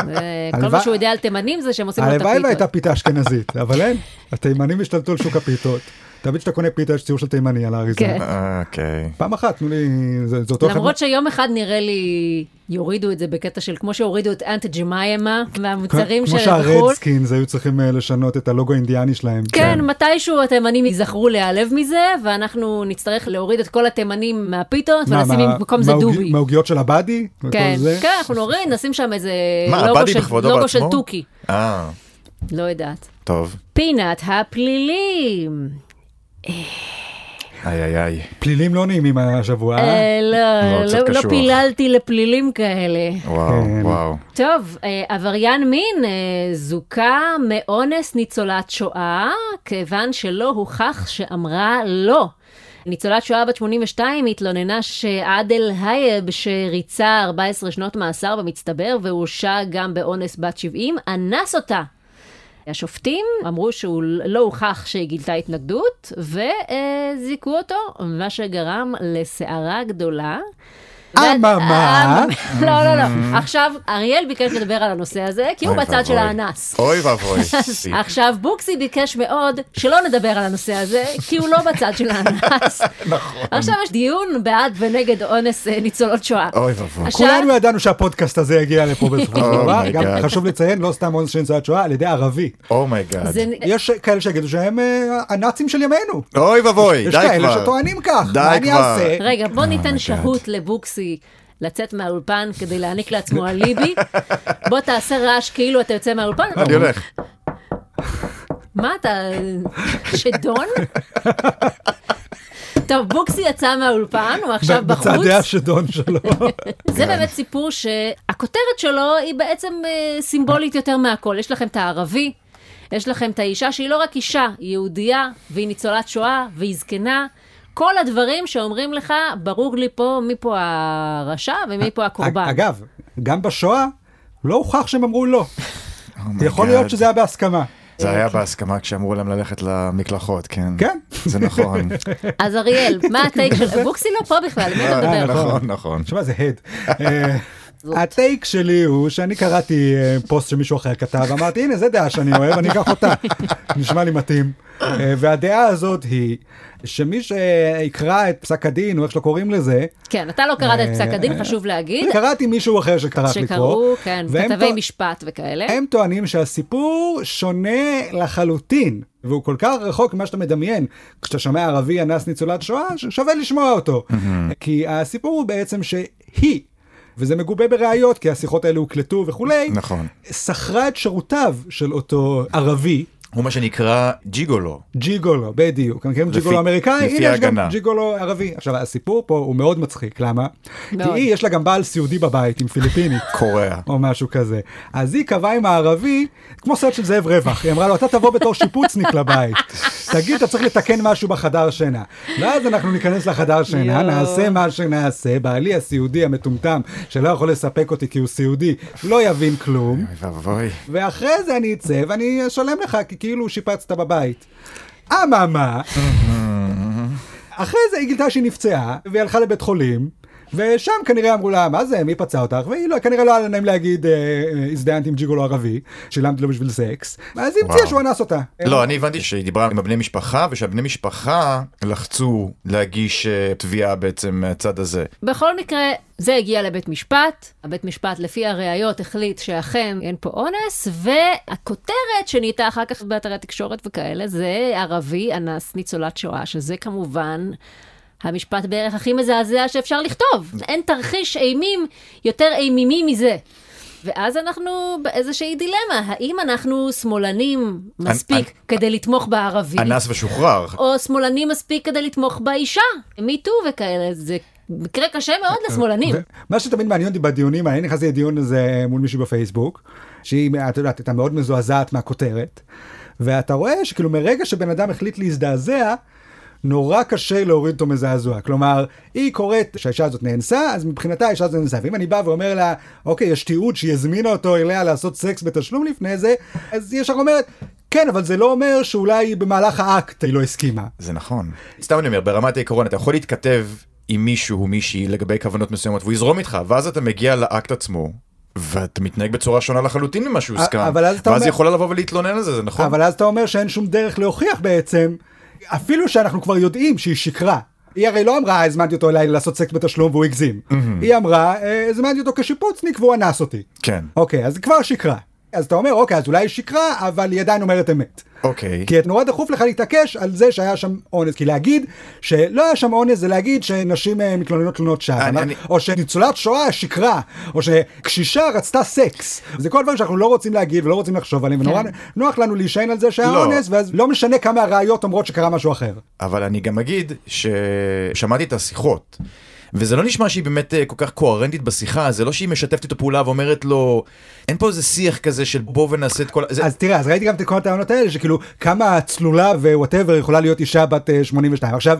כל מה שהוא יודע על תימנים זה שהם עושים לו את הלוואי והייתה הפיתות. פיתה אשכנזית, אבל אין, התימנים השתלטו על שוק הפיתות. תמיד כשאתה קונה פיתה יש ציור של תימני על האריזה. כן. אוקיי. פעם אחת, תנו לי, זה למרות שיום אחד נראה לי יורידו את זה בקטע של כמו שהורידו את אנטה ג'מיימה מהמוצרים כמו של חו"ל. שהרדסקינס היו צריכים אה, לשנות את הלוגו האינדיאני שלהם. כן, מתישהו התימנים ייזכרו להיעלב מזה, ואנחנו נצטרך להוריד את כל התימנים מהפיתות מה, ולשים במקום זה דובי. מהעוגיות של הבאדי? כן? כן, אנחנו נוריד, נשים שם איזה לוגו של-? תוכי. אה, לא יודעת. טוב. פינת הפלילים. איי איי איי. פלילים לא נעימים השבוע. אה? אה, לא, לא, לא- לא. פיללתי לפלילים כאלה. וואו, כן. וואו. טוב, אה, עבריין מין אה, זוכה מאונס ניצולת שואה, כיוון שלא הוכח שאמרה לא. ניצולת שואה בת 82 התלוננה שעאדל הייב, שריצה 14 שנות מאסר במצטבר והורשע גם באונס בת 70, אנס אותה. השופטים אמרו שהוא לא הוכח שהיא גילתה התנגדות, וזיכו אותו, מה שגרם לסערה גדולה. אממה. אה, לא, לא, לא. עכשיו, אריאל ביקש לדבר על הנושא הזה, כי הוא בצד של. האנס. אוי ואבוי. עכשיו, בוקסי ביקש מאוד שלא נדבר על הנושא הזה, כי הוא לא בצד של האנס. נכון. עכשיו יש דיון בעד ונגד אונס אה, ניצולות שואה. אוי ואבוי. כולנו ידענו שהפודקאסט הזה יגיע לפה בסופו של Oh דבר. גם God. חשוב לציין, לא סתם אונס של ניצולת שואה, על ידי ערבי. Oh my God. זה- יש כאלה שיגידו שהם אה, הנאצים של ימינו. אוי ואבוי, יש די כאלה כבר. שטוענים כך. די מה אני כבר. אעשה? רגע, בוא Oh ניתן שהות לבוקסי לצאת מהאולפן כדי להעניק לעצמו אליבי. בוא תעשה רעש כאילו אתה יוצא מהאולפן. אני הולך. מה אתה, שדון? טוב, בוקסי יצא מהאולפן, הוא עכשיו בחוץ. בצעדי השדון שלו. זה באמת סיפור שהכותרת שלו היא בעצם אה, סימבולית יותר מהכל. יש לכם את הערבי, יש לכם את האישה שהיא לא רק אישה, היא יהודייה, והיא ניצולת שואה, והיא זקנה. כל הדברים שאומרים לך, ברור לי פה מי פה הרשע ומי פה הקורבן. אגב, גם בשואה לא הוכח שהם אמרו לא. Oh יכול להיות. שזה היה בהסכמה. זה היה בהסכמה כשאמרו להם ללכת למקלחות, כן. כן. זה נכון. אז אריאל, מה הטייק של... בוקסי לא פה בכלל, מי אתה אה, מדבר? נכון, נכון. תשמע, זה הד. הטייק שלי הוא שאני קראתי אה, פוסט שמישהו אחר כתב, אמרתי, הנה, זה דעה שאני אוהב, אני אקח אותה. נשמע לי מתאים. אה, והדעה הזאת היא שמי שיקרא את פסק הדין, או איך שלא קוראים לזה, כן, אתה לא קראת את פסק הדין, אה, חשוב להגיד. קראתי מישהו אחר שקרא לקרוא. שקראו, כן, והם כתבי משפט וכאלה. הם טוענים שהסיפור שונה לחלוטין, והוא כל כך רחוק ממה שאתה מדמיין. כשאתה שומע ערבי אנס ניצולת שואה, שווה לשמוע אותו. כי הסיפור הוא בעצם שהיא, וזה מגובה בראיות, כי השיחות האלה הוקלטו וכולי, נכון. שכרה את שירותיו של אותו ערבי. הוא מה שנקרא ג'יגולו. ג'יגולו, בדיוק. אתם מכירים ג'יגולו אמריקאי? לפי הנה יש גם. ג'יגולו ערבי. עכשיו, הסיפור פה הוא מאוד מצחיק, למה? כי. היא, יש לה גם בעל סיעודי בבית עם פיליפינית. קוריאה. או משהו כזה. אז היא קבעה עם הערבי, כמו סרט של זאב רווח, היא אמרה לו, אתה תבוא בתור שיפוצניק לבית. תגיד, אתה צריך לתקן משהו בחדר שינה. ואז אנחנו ניכנס לחדר שינה. נעשה מה שנעשה, בעלי הסיעודי המטומטם, שלא יכול לספק אותי כי הוא סיעודי, לא יבין כלום. ואחרי זה אני אצא ואני אשלם לך, כי כאילו שיפצת בבית. אממה, אחרי זה היא גילתה שהיא נפצעה, והיא הלכה לבית חולים, ושם כנראה אמרו לה, מה זה, מי פצע אותך? והיא לא, כנראה לא היה לה נעים להגיד, אה, אה, הזדיינת עם ג'יגולו ערבי, שילמתי לו בשביל סקס, אז היא המציאה. שהוא אנס אותה. לא, אני הבנתי שהיא דיברה עם הבני משפחה, ושהבני משפחה לחצו להגיש אה, תביעה בעצם מהצד הזה. בכל מקרה, זה הגיע לבית משפט, הבית משפט לפי הראיות החליט שאכן אין פה אונס, והכותרת שנהייתה אחר כך באתרי התקשורת וכאלה, זה ערבי אנס ניצולת שואה, שזה כמובן המשפט בערך הכי מזעזע שאפשר לכתוב. אין תרחיש אימים יותר אימימי מזה. ואז אנחנו באיזושהי דילמה, האם אנחנו שמאלנים מספיק אני- כדי לתמוך בערבי? אנס ושוחרר. או שמאלנים מספיק כדי לתמוך באישה, מיטו וכאלה, זה מקרה קשה מאוד לשמאלנים. מה שתמיד מעניין אותי בדיונים האלה, נכנסתי לדיון הזה מול מישהו בפייסבוק, שהיא, את יודעת, הייתה מאוד מזועזעת מהכותרת, ואתה רואה שכאילו מרגע שבן אדם החליט להזדעזע, נורא קשה להוריד אותו מזעזוע. כלומר, היא קוראת שהאישה הזאת נאנסה, אז מבחינתה האישה הזאת נאנסה. ואם אני בא ואומר לה, אוקיי, יש תיעוד שהיא הזמינה אותו אליה לעשות סקס בתשלום לפני זה, אז היא ישר אומרת, כן, אבל זה לא אומר שאולי במהלך האקט היא לא הסכימה. זה נכון. סתם אני אומר, ברמת העיקרון אתה יכול להתכתב עם מישהו או מישהי לגבי כוונות מסוימות והוא יזרום איתך, ואז אתה מגיע לאקט עצמו. ואתה מתנהג בצורה שונה לחלוטין ממה שהוסכם, אבל אז אתה ואז אומר- היא יכולה לבוא ולהתלונן על זה, זה נכון? אבל אז אתה אומר שאין שום דרך להוכיח בעצם אפילו שאנחנו כבר יודעים שהיא שיקרה. היא הרי לא אמרה הזמנתי אותו אליי לעשות סקס בתשלום והוא הגזים. היא אמרה "אה, הזמנתי אותו כשיפוצניק והוא אנס אותי. כן. אוקיי, אז היא כבר שיקרה. אז אתה אומר, אוקיי, אז אולי היא שיקרה, אבל היא עדיין אומרת אמת. אוקיי. כי נורא דחוף לך להתעקש על זה שהיה שם אונס, כי להגיד שלא היה שם אונס זה להגיד שנשים אה, מתלוננות תלונות שווא, אני- אני- או שניצולת שואה שיקרה, או שקשישה רצתה סקס, זה כל דברים שאנחנו לא רוצים להגיד ולא רוצים לחשוב עליהם, ונורא כן. נוח לנו להישען על זה שהיה לא. אונס, ואז לא משנה כמה הראיות אומרות שקרה משהו אחר. אבל אני גם אגיד ששמעתי את השיחות. וזה לא נשמע שהיא באמת אה, כל כך קוהרנטית בשיחה, זה לא שהיא משתפת איתו פעולה ואומרת לו, אין פה איזה שיח כזה של בוא ונעשה את כל... זה... אז תראה, אז ראיתי גם את כל הטענות האלה, שכאילו כמה צלולה ו whatever יכולה להיות אישה בת אה, 82. עכשיו,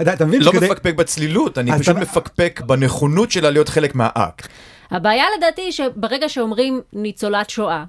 אתה אתה מבין לא שכדי... מפקפק בצלילות, אני פשוט אתה- מפקפק בנכונות שלה להיות חלק מהאקט. הבעיה לדעתי היא שברגע שאומרים ניצולת שואה,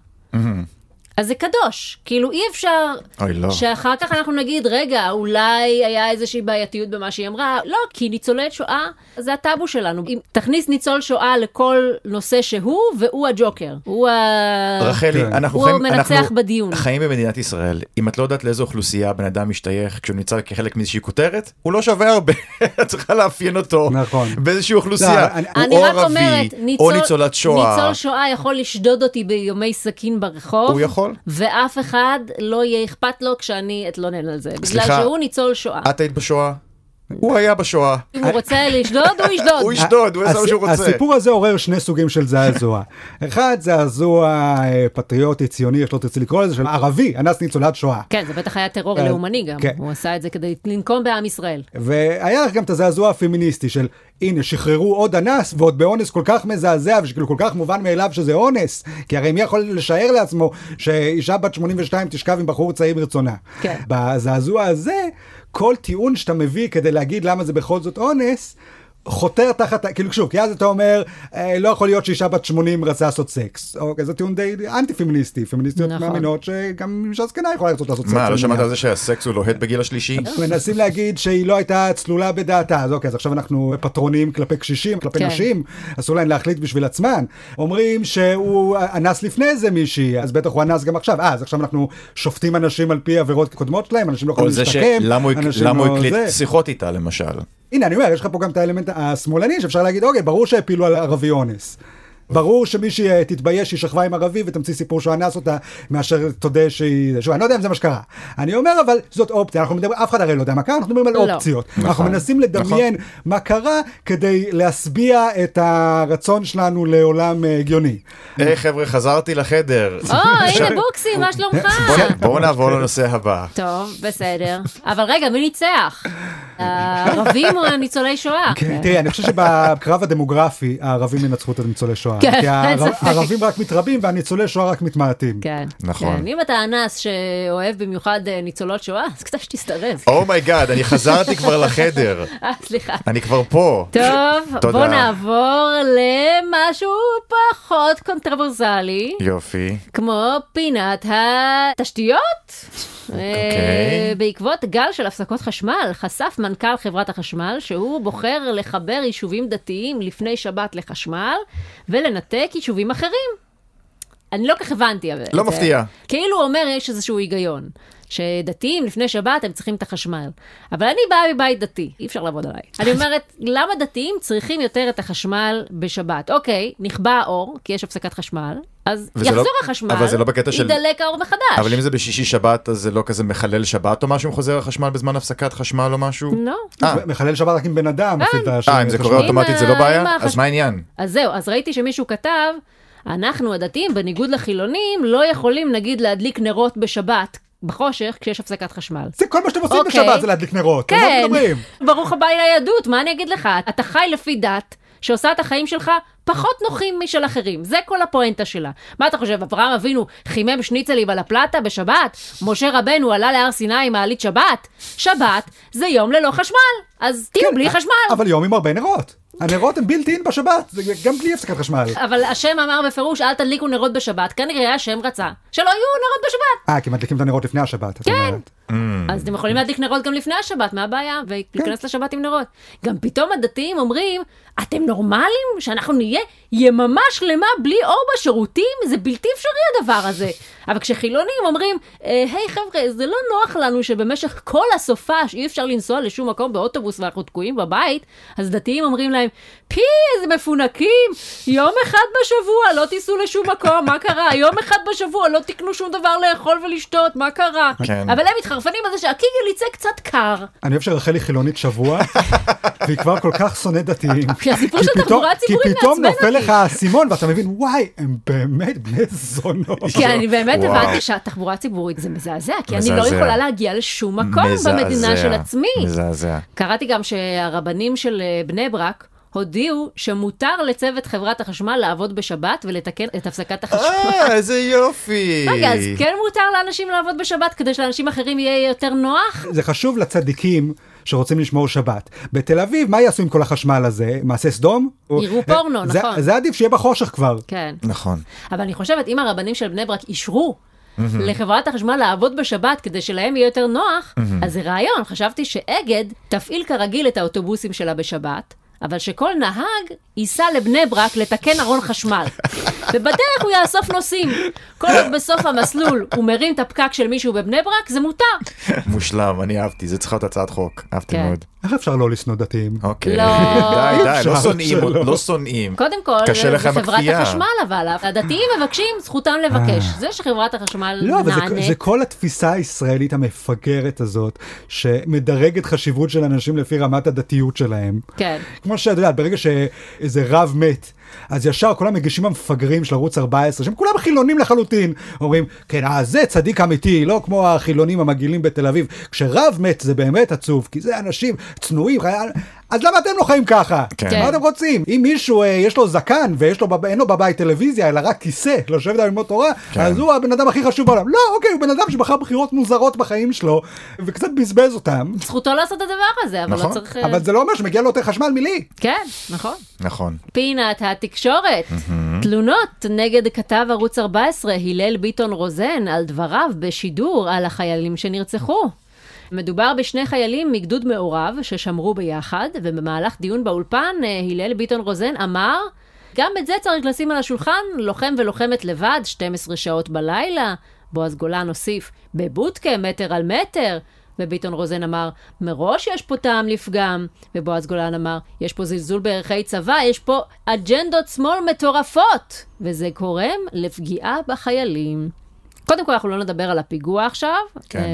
אז זה קדוש. כאילו אי אפשר אוי, לא. שאחר כך אנחנו נגיד, רגע, אולי היה איזושהי בעייתיות במה שהיא אמרה. לא, כי ניצולי שואה זה הטאבו שלנו. אם תכניס ניצול שואה לכל נושא שהוא, והוא הג'וקר. הוא ה... רחלי, כן. אנחנו הוא חיים, מנצח אנחנו בדיון. חיים במדינת ישראל. אם את לא יודעת לאיזו אוכלוסייה בן אדם משתייך כשהוא נמצא כחלק מאיזושהי כותרת, הוא לא שווה הרבה. את צריכה לאפיין אותו נכון. באיזושהי אוכלוסייה. לא, אני- הוא אני או ערבי, אומרת, או ניצול, ניצולת שואה. ניצול שואה יכול לשדוד אותי ביומי סכין ברחוב. הוא יכול. ואף אחד לא יהיה אכפת לו כשאני אתלונן על זה. בגלל סליחה. שהוא ניצול שואה. את היית בשואה? הוא היה בשואה. אם הוא רוצה לשדוד, הוא ישדוד. הוא ישדוד, הוא יעשה מה שהוא רוצה. הסיפור הזה עורר שני סוגים של זעזוע. אחד, זעזוע אה, פטריוטי, ציוני, איך לא תרצי לקרוא לזה, של ערבי, אנס ניצולת שואה. כן, זה בטח היה טרור כן. לאומני גם. כן. הוא עשה את זה כדי לנקום בעם ישראל. והיה לך גם את הזעזוע הפמיניסטי של הנה שחררו עוד אנס ועוד באונס כל כך מזעזע ושכאילו כל כך מובן מאליו שזה אונס כי הרי מי יכול לשער לעצמו שאישה בת 82 תשכב עם בחור צעיר ברצונה. כן. בזעזוע הזה כל טיעון שאתה מביא כדי להגיד למה זה בכל זאת אונס. חותר תחת, כאילו שוב, כי אז אתה אומר, אה, לא יכול להיות שאישה בת 80 רצה לעשות סקס. אוקיי, זה טיעון די אנטי פמיניסטי, פמיניסטיות נכון. מאמינות שגם אישה זקנה יכולה לרצות לעשות סקס. מה, לא שמעת. על זה שהסקס הוא לוהט בגיל השלישי? מנסים להגיד שהיא לא הייתה צלולה בדעתה, אז אוקיי, אז עכשיו אנחנו פטרונים כלפי קשישים, כלפי כן. נשים, אסור להן להחליט בשביל עצמן. אומרים שהוא אנס לפני זה מישהי, אז בטח הוא אנס גם עכשיו. אה, אז עכשיו אנחנו שופטים אנשים על פי עבירות קודמות שלהם, אנשים לא יכולים להשתקם. אנשים לא הקליט זה. שיחות איתה למשל. הנה, אני אומר, יש לך פה גם את האלמנט השמאלני, שאפשר להגיד, אוקיי, ברור שהפילו על ערבי אונס. ברור שמישהי אה, תתבייש שהיא שכבה עם ערבי ותמציא סיפור שהוא אנס אותה, מאשר תודה שהיא... שוב, אני לא יודע אם זה מה שקרה. אני אומר, אבל זאת אופציה, אנחנו מדברים, אף אחד הרי לא יודע מה קרה, אנחנו מדברים על לא. אופציות. אנחנו נכון, מנסים לדמיין מה קרה כדי להשביע את הרצון שלנו לעולם אה, הגיוני. היי חבר'ה, חזרתי לחדר. או, הנה בוקסי, מה שלומך? בואו נעבור לנושא הבא. טוב, בסדר. אבל רגע, מי ניצח? הערבים או הניצולי שואה? כן, תראי, אני חושב שבקרב הדמוגרפי הערבים ינצחו את הניצולי שואה. כן, כי אין ספק. הערבים רק מתרבים והניצולי שואה רק מתמעטים. כן. נכון. כן. אם אתה אנס שאוהב במשרד אה, ניצולות שואה, אז כדאי שתסתרב. Oh my God, אני חזרתי כבר לחדר. אה, סליחה. אני כבר פה. טוב. בוא נעבור למשהו פחות קונטרוברסלי, יופי. כמו פינת התשתיות. אוקיי. אה, בעקבות גל של הפסקות חשמל, חשף מנכ"ל חברת החשמל שהוא בוחר לחבר יישובים דתיים לפני שבת לחשמל ולנתק יישובים אחרים. אני לא כך הבנתי. לא זה. מפתיע. כאילו הוא אומר יש איזשהו היגיון. שדתיים לפני שבת הם צריכים את החשמל. אבל אני באה מבית דתי, אי אפשר לעבוד עליי. אני אומרת, למה דתיים צריכים יותר את החשמל בשבת? אוקיי, נכבה האור, כי יש הפסקת חשמל, אז יחזור לא- החשמל, אבל זה לא בקטע של- יידלק האור מחדש. אבל אם זה בשישי שבת אז זה לא כזה מחלל שבת או משהו אם חוזר החשמל בזמן הפסקת חשמל או משהו? לא. אה. מחלל שבת רק עם בן אדם. הש- אה, אם זה את קורה. אוטומטית זה לא בעיה? אם אז החש- מה העניין? אז זהו, אז ראיתי שמישהו כתב, אנחנו הדתיים, בניגוד לחילונים, לא יכולים נגיד להדליק נרות בשבת בחושך כשיש הפסקת חשמל. זה כל מה שאתם עושים אוקיי. בשבת זה להדליק נרות. על מה כן, אתם מדברים? ברוך הבא אל היהדות, מה אני אגיד לך? אתה חי לפי דת שעושה את החיים שלך פחות נוחים משל אחרים, זה כל הפואנטה שלה. מה אתה חושב, אברהם אבינו חימם שניצלים על הפלטה בשבת? משה רבנו עלה להר סיני עם מעלית שבת? שבת זה יום ללא חשמל, אז תהיו כן, בלי חשמל. אבל יום עם הרבה נרות. הנרות הם בלתי אין בשבת, זה גם בלי הפסקת חשמל. אבל השם אמר בפירוש, אל תדליקו נרות בשבת, כנראה השם רצה שלא יהיו נרות בשבת. אה, כי מדליקים את הנרות לפני השבת. את כן. אומרת. אז אתם יכולים להדליק נרות גם לפני השבת, מה הבעיה? ולהיכנס לשבת עם נרות. גם פתאום הדתיים אומרים, אתם נורמלים? שאנחנו נהיה יממה שלמה בלי אור בשירותים? זה בלתי אפשרי הדבר הזה. אבל כשחילונים אומרים, "אה, היי חבר'ה, זה לא נוח לנו שבמשך כל הסופש אי אפשר לנסוע לשום מקום באוטובוס ואנחנו תקועים בבית, אז דתיים אומרים להם, פי, איזה מפונקים, יום אחד בשבוע לא תיסעו לשום מקום, מה קרה? יום אחד בשבוע לא תקנו שום דבר לאכול ולשתות, מה קרה? כן. אבל הם מתחרפנים על זה שהקיגל יצא קצת קר. אני אוהב שרחלי חילונית שבוע, והיא כבר כל כך שונאת דתיים. כי הסיפור של תחבורה ציבורית כי פתאום מעצבן נופל אותי. לך האסימון ואתה מבין, וואי, הם באמת בני זונות. כי אני באמת. הבנתי שהתחבורה הציבורית זה מזעזע, כי אני לא. יכולה להגיע לשום מקום. במדינה של עצמי. מזעזע. קראתי גם שהרבנים של אה, בני ברק הודיעו שמותר לצוות חברת החשמל לעבוד בשבת ולתקן את הפסקת החשמל. אה, איזה יופי. רגע, אז כן מותר לאנשים לעבוד בשבת כדי שלאנשים אחרים יהיה יותר נוח? זה חשוב לצדיקים שרוצים לשמור שבת. בתל אביב, מה יעשו עם כל החשמל הזה? מעשה סדום? יראו פורנו, זה- נכון. זה עדיף שיהיה בחושך כבר. כן. נכון. אבל אני חושבת, אם הרבנים של בני ברק אישרו לחברת החשמל לעבוד בשבת כדי שלהם יהיה יותר נוח, אז זה רעיון. חשבתי שאגד תפעיל כרגיל את האוטובוסים שלה בשבת, אבל שכל נהג ייסע לבני ברק לתקן ארון חשמל. ובדרך הוא יאסוף נוסעים. כל עוד בסוף המסלול הוא מרים את הפקק של מישהו בבני ברק, זה מותר. מושלם, אני אהבתי, זה צריכה להיות הצעת חוק, אהבתי כן. מאוד. איך אפשר לא לשנוא דתיים? אוקיי, לא. די, די, לא שונאים. לא שונאים. קודם כל, קשה חברת. החשמל אבל, הדתיים מבקשים, זכותם לבקש. זה שחברת החשמל לא, אבל זה, נענית. זה כל התפיסה הישראלית המפגרת הזאת, שמדרגת חשיבות של אנשים לפי רמת הדתיות שלהם. כן. כמו שאת יודעת, ברגע שאיזה רב מת, אז ישר כל המגישים המפגרים של ערוץ 14, שהם כולם חילונים לחלוטין, אומרים, כן, אה, זה צדיק אמיתי, לא כמו החילונים המגעילים בתל אביב. כשרב מת זה באמת עצוב, כי זה אנשים צנועים, אז למה אתם לא חיים ככה? כן. מה אתם רוצים? אם מישהו אה, יש לו זקן ויש לו, לו בבית טלוויזיה, אלא רק כיסא, לשבת על ללמוד תורה, כן. אז הוא הבן אדם הכי חשוב בעולם. לא, אוקיי, הוא בן אדם שבחר בחירות מוזרות בחיים שלו, וקצת בזבז אותם. זכותו לעשות את הדבר הזה, אבל לא נכון. צריך... אה, אבל זה לא אומר שמגיע לו יותר חשמל מלי. כן, נכון. נכון. פינת התקשורת. תלונות נגד כתב ערוץ 14 הלל ביטון רוזן על דבריו בשידור על החיילים שנרצחו. מדובר בשני חיילים מגדוד מעורב ששמרו ביחד, ובמהלך דיון באולפן אה, הלל ביטון רוזן אמר גם את זה צריך לשים על השולחן, לוחם ולוחמת לבד, 12 שעות בלילה. בועז גולן הוסיף, בבודקה, מטר על מטר. וביטון רוזן אמר, מראש יש פה טעם לפגם. ובועז גולן אמר, יש פה זלזול בערכי צבא, יש פה אג'נדות שמאל מטורפות. וזה גורם לפגיעה בחיילים. קודם כל, אנחנו לא נדבר על הפיגוע עכשיו, כן. אה,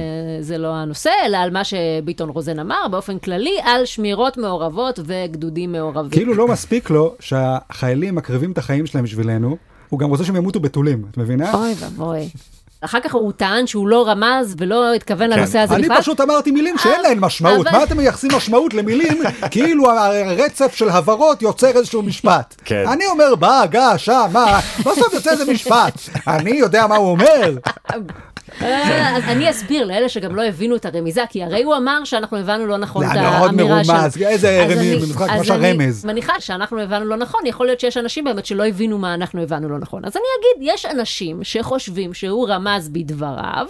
זה לא הנושא, אלא על מה שביטון רוזן אמר, באופן כללי, על שמירות מעורבות וגדודים מעורבים. כאילו לא מספיק לו שהחיילים מקריבים את החיים שלהם בשבילנו, הוא גם רוצה שהם ימותו בתולים, את מבינה? אוי ואבוי. אחר כך הוא טען שהוא לא רמז ולא התכוון לנושא הזה אני בכלל. פשוט אמרתי מילים שאין להן משמעות, אבל- מה אתם מייחסים משמעות למילים כאילו הרצף של הברות יוצר איזשהו משפט. כן. אני אומר בא, גע, שם, מה, בסוף יוצא איזה משפט. אני יודע מה הוא אומר. אה, אז אני אסביר לאלה שגם לא הבינו את הרמיזה, כי הרי הוא אמר שאנחנו הבנו לא נכון את לא, האמירה שלו. מרומז, איזה משחק ממש הרמז. אני מניחה שאנחנו הבנו לא נכון, יכול להיות שיש אנשים באמת שלא הבינו מה אנחנו הבנו לא נכון. אז אני אגיד, יש אנשים שחושבים שהוא רמז בדבריו.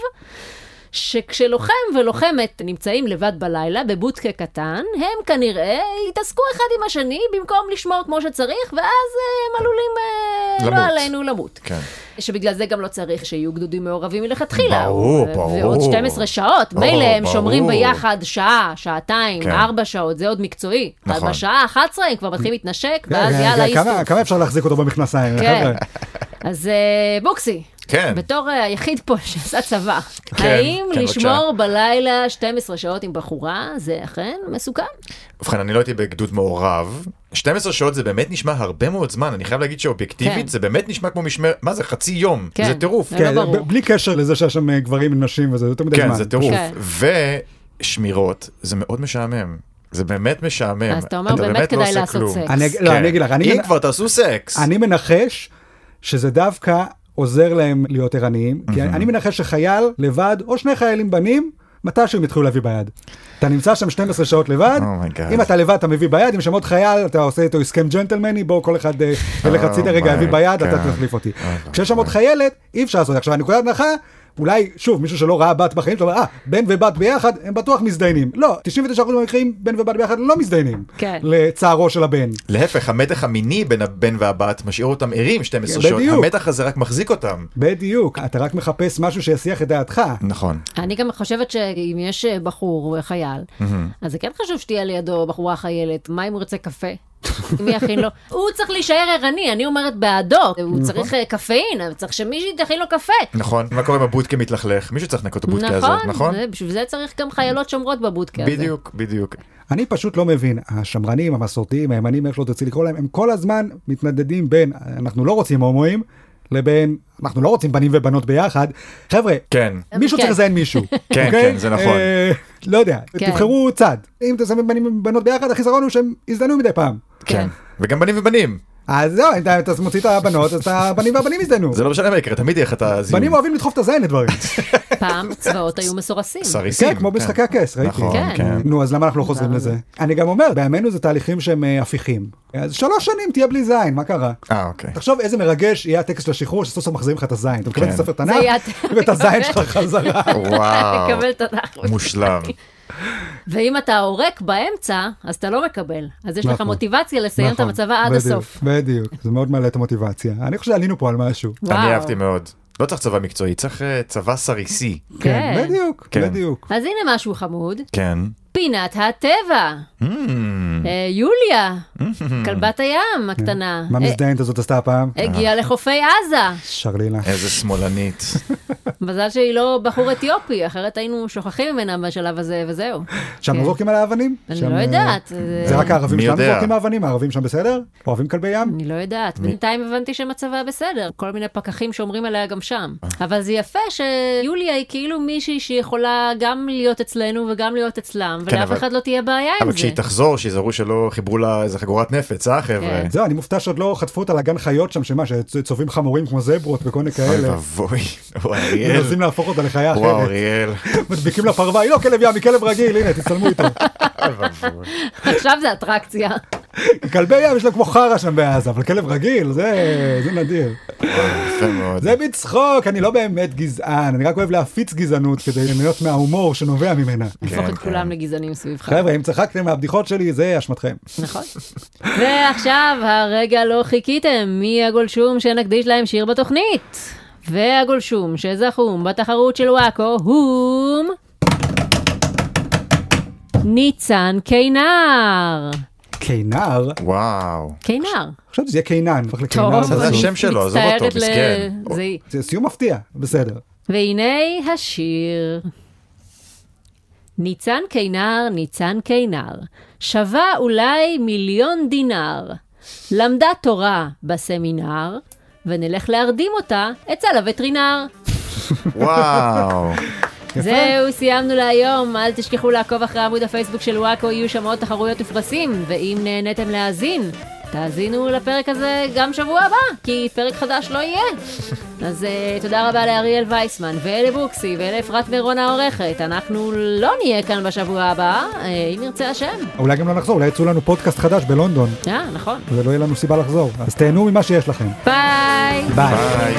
שכשלוחם ולוחמת נמצאים לבד בלילה בבודקה קטן, הם כנראה יתעסקו אחד עם השני במקום לשמור כמו שצריך, ואז אה, הם עלולים אה, לא למות. עלינו למות. כן. שבגלל זה גם לא צריך שיהיו גדודים מעורבים מלכתחילה. ברור, ברור. ועוד 12 שעות, מילא הם שומרים. ביחד שעה, שעתיים, כן. ארבע שעות, זה עוד מקצועי. אבל נכון. בשעה 11 הם כבר מתחילים להתנשק, ואז כן, יאללה כן, כמה- איסטוף. כמה אפשר להחזיק אותו במכנסיים? כן. אז אה, בוקסי, כן. בתור אה, היחיד פה שעשה צבא, כן, האם כן, לשמור בלילה 12 שעות עם בחורה זה אכן מסוכן? ובכן, אני לא הייתי בגדוד מעורב. 12 שעות זה באמת נשמע הרבה מאוד זמן, אני חייב להגיד שאובייקטיבית כן. זה באמת נשמע כמו משמר, מה זה חצי יום, כן. זה טירוף. זה כן, לא ברור. בלי קשר לזה שיש שם אה, גברים ונשים וזה יותר מדי זמן. כן, זה טירוף. כן. ושמירות, זה מאוד משעמם. זה באמת משעמם. אז אתה אומר, אתה באמת לא כדאי עושה לעשות כלום. סקס. אני לא, כן. אני אגיד לך, אני אם מנ- כבר תעשו סקס. אני מנחש שזה דווקא עוזר להם להיות ערניים, כי אני מנחש שחייל לבד, או שני חיילים בנים, מתישהו הם יתחילו להביא ביד. אתה נמצא שם 12 שעות לבד, Oh. אם אתה לבד אתה מביא ביד, אם שם עוד חייל אתה עושה איתו הסכם ג'נטלמני, בואו כל אחד אה, ילך Oh הצידה רגע יביא ביד, אתה. תחליף אותי. Oh כשיש שם עוד חיילת, אי אפשר לעשות. עכשיו הנקודת הנחה, אולי, שוב, מישהו שלא ראה בת בחיים שלו, אומר, אה, בן ובת ביחד, הם בטוח מזדיינים. לא, 99% מהמקרים בן ובת ביחד לא מזדיינים. כן. לצערו של הבן. להפך, המתח המיני בין הבן והבת משאיר אותם ערים 12 כן, שעות, בדיוק. המתח הזה רק מחזיק אותם. בדיוק, אתה רק מחפש משהו שיסיח את דעתך. נכון. אני גם חושבת שאם יש אה, בחור חייל, אז זה כן חשוב שתהיה לידו בחורה חיילת, מה אם הוא רוצה קפה? מי יכין לו? הוא צריך להישאר ערני, אני אומרת בעדו, הוא צריך אה, קפאין, אבל צריך שמישהי תכין לו קפה. נכון. מה קורה אם הבודקה מתלכלך? מישהו צריך לנקות את הבודקה הזאת, נכון, נכון? בשביל זה צריך גם חיילות שומרות בבודקה הזה. בדיוק, בדיוק. אני פשוט לא מבין, השמרנים, המסורתיים, הימנים, איך שלא תרצי לקרוא להם, הם כל הזמן מתנדדים בין אנחנו לא רוצים הומואים, לבין אנחנו לא רוצים בנים ובנות ביחד. חבר'ה, כן. מישהו כן. צריך לזיין מישהו. כן, אוקיי? כן, זה נכון. אה, לא יודע, כן. תבחרו צד. אם אתם שמים בנים ובנות ביחד, החיסרון הוא שהם יזדיינו מדי פעם. כן. כן. וגם בנים ובנים. אז זהו, אם אתה- אתה מוציא את הבנות, אז הבנים והבנים יזדיינו. זה לא משנה מה יקרה, תמיד יהיה לך את הזיהום. בנים אוהבים לדחוף את הזין לדברים. פעם צבאות היו מסורסים. סריסים. כן, כמו במשחקי הכס, ראיתי. נכון, כן. כן. נו, אז למה אנחנו לא חוזרים לזה? אני גם אומר, בימינו זה תהליכים שהם אה, הפיכים. אז שלוש שנים תהיה בלי זין, מה קרה? אה, אוקיי. תחשוב איזה מרגש יהיה הטקסט לשחרור שסוף סוף מחזירים לך את הזין. אתה מקבל כן. את הספר זה תנ"ך יהיה- ואת הזין שלך חזרה. וואו. לקבל תנ"ך. מושלם. ואם אתה עורק באמצע, אז אתה לא מקבל. אז יש לך נכון. מוטיבציה לסיים את נכון, המצבה עד בדיוק, הסוף. בדיוק, זה מאוד מעלה את המוטיבציה. אני חושב שעלינו פה על משהו. אני וואו. אהבתי מאוד. לא צריך צבא מקצועי, צריך אה, צבא סריסי. כן, בדיוק, כן. בדיוק. אז הנה משהו חמוד, כן. פינת הטבע. Mm. אה, יוליה, כלבת הים הקטנה. מה אה, המזדיינת הזאת עשתה הפעם? הגיעה לחופי עזה. שרלילה. איזה שמאלנית. מזל שהיא לא בחור אתיופי, אחרת היינו שוכחים ממנה בשלב הזה וזהו. שם כן. זורקים על האבנים? אני שם, לא אה, יודעת. זה רק הערבים יודע? זורקים האבנים, הערבים שם בסדר? אוהבים כלבי ים? אני לא יודעת, בינתיים הבנתי שמצבה בסדר, כל מיני פקחים שומרים עליה גם שם. אבל זה יפה שיוליה היא כאילו מישהי שיכולה גם להיות אצלנו וגם להיות אצלם, כן, ולאף אבל- אחד לא תהיה בעיה עם אבל זה. כשהיא תחזור, שיזהרו שלא חיברו לה איזה חגורת נפץ, אה חבר'ה? כן. זהו, אני מופתע שעוד לא חטפו אותה לגן חיות שם, שמה, שצובעים חמורים כמו זברות וכל מיני אוי כאלה. ואבוי. וואי, אריאל. מנסים להפוך אותה לחיה וואו, אחרת. אריאל. מדביקים לה פרווה, היא לא כלב ים, היא כלב רגיל, הנה, תצלמו איתו. אוי. עכשיו זה אטרקציה. כלבי ים יש לה כמו חרא שם בעזה, אבל כלב רגיל, זה זה נדיר. וואו. זה בצחוק, אני לא באמת גזען, אני רק אוהב להפיץ גזענות כדי ליהנות מההומור שנובע ממנה. להפוך את כן. כולם לגזענים סביבך. חבר'ה, אם צחקתם מהבדיחות שלי, זה אשמתכם. נכון. ועכשיו הרגע לא חיכיתם, מי הגולשום שנקדיש להם שיר בתוכנית? והגולשום שזכום בתחרות של וואקו הוא... ניצן קינר. קינר? וואו. קינר. חשבתי שזה יהיה קינן. טוב, זה. השם שלו, עזוב אותו, מסכן. זה סיום מפתיע, בסדר. והנה השיר. ניצן קינר, ניצן קינר, שווה אולי מיליון דינר. למדה תורה בסמינר, ונלך להרדים אותה אצל הווטרינר. וואו. זהו, סיימנו להיום. אל תשכחו לעקוב אחרי עמוד הפייסבוק של וואקו, יהיו שם עוד תחרויות ופרסים. ואם נהניתם להאזין, תאזינו לפרק הזה גם שבוע הבא, כי פרק חדש לא יהיה. אז uh, תודה רבה לאריאל וייסמן, ולבוקסי, ולאפרת מירון העורכת. אנחנו לא נהיה כאן בשבוע הבא, uh, אם ירצה השם. אולי גם לא נחזור, אולי יצאו לנו פודקאסט חדש בלונדון, אה, נכון. ולא יהיה לנו סיבה לחזור. אז תהנו ממה שיש לכם. ביי! ביי. ביי.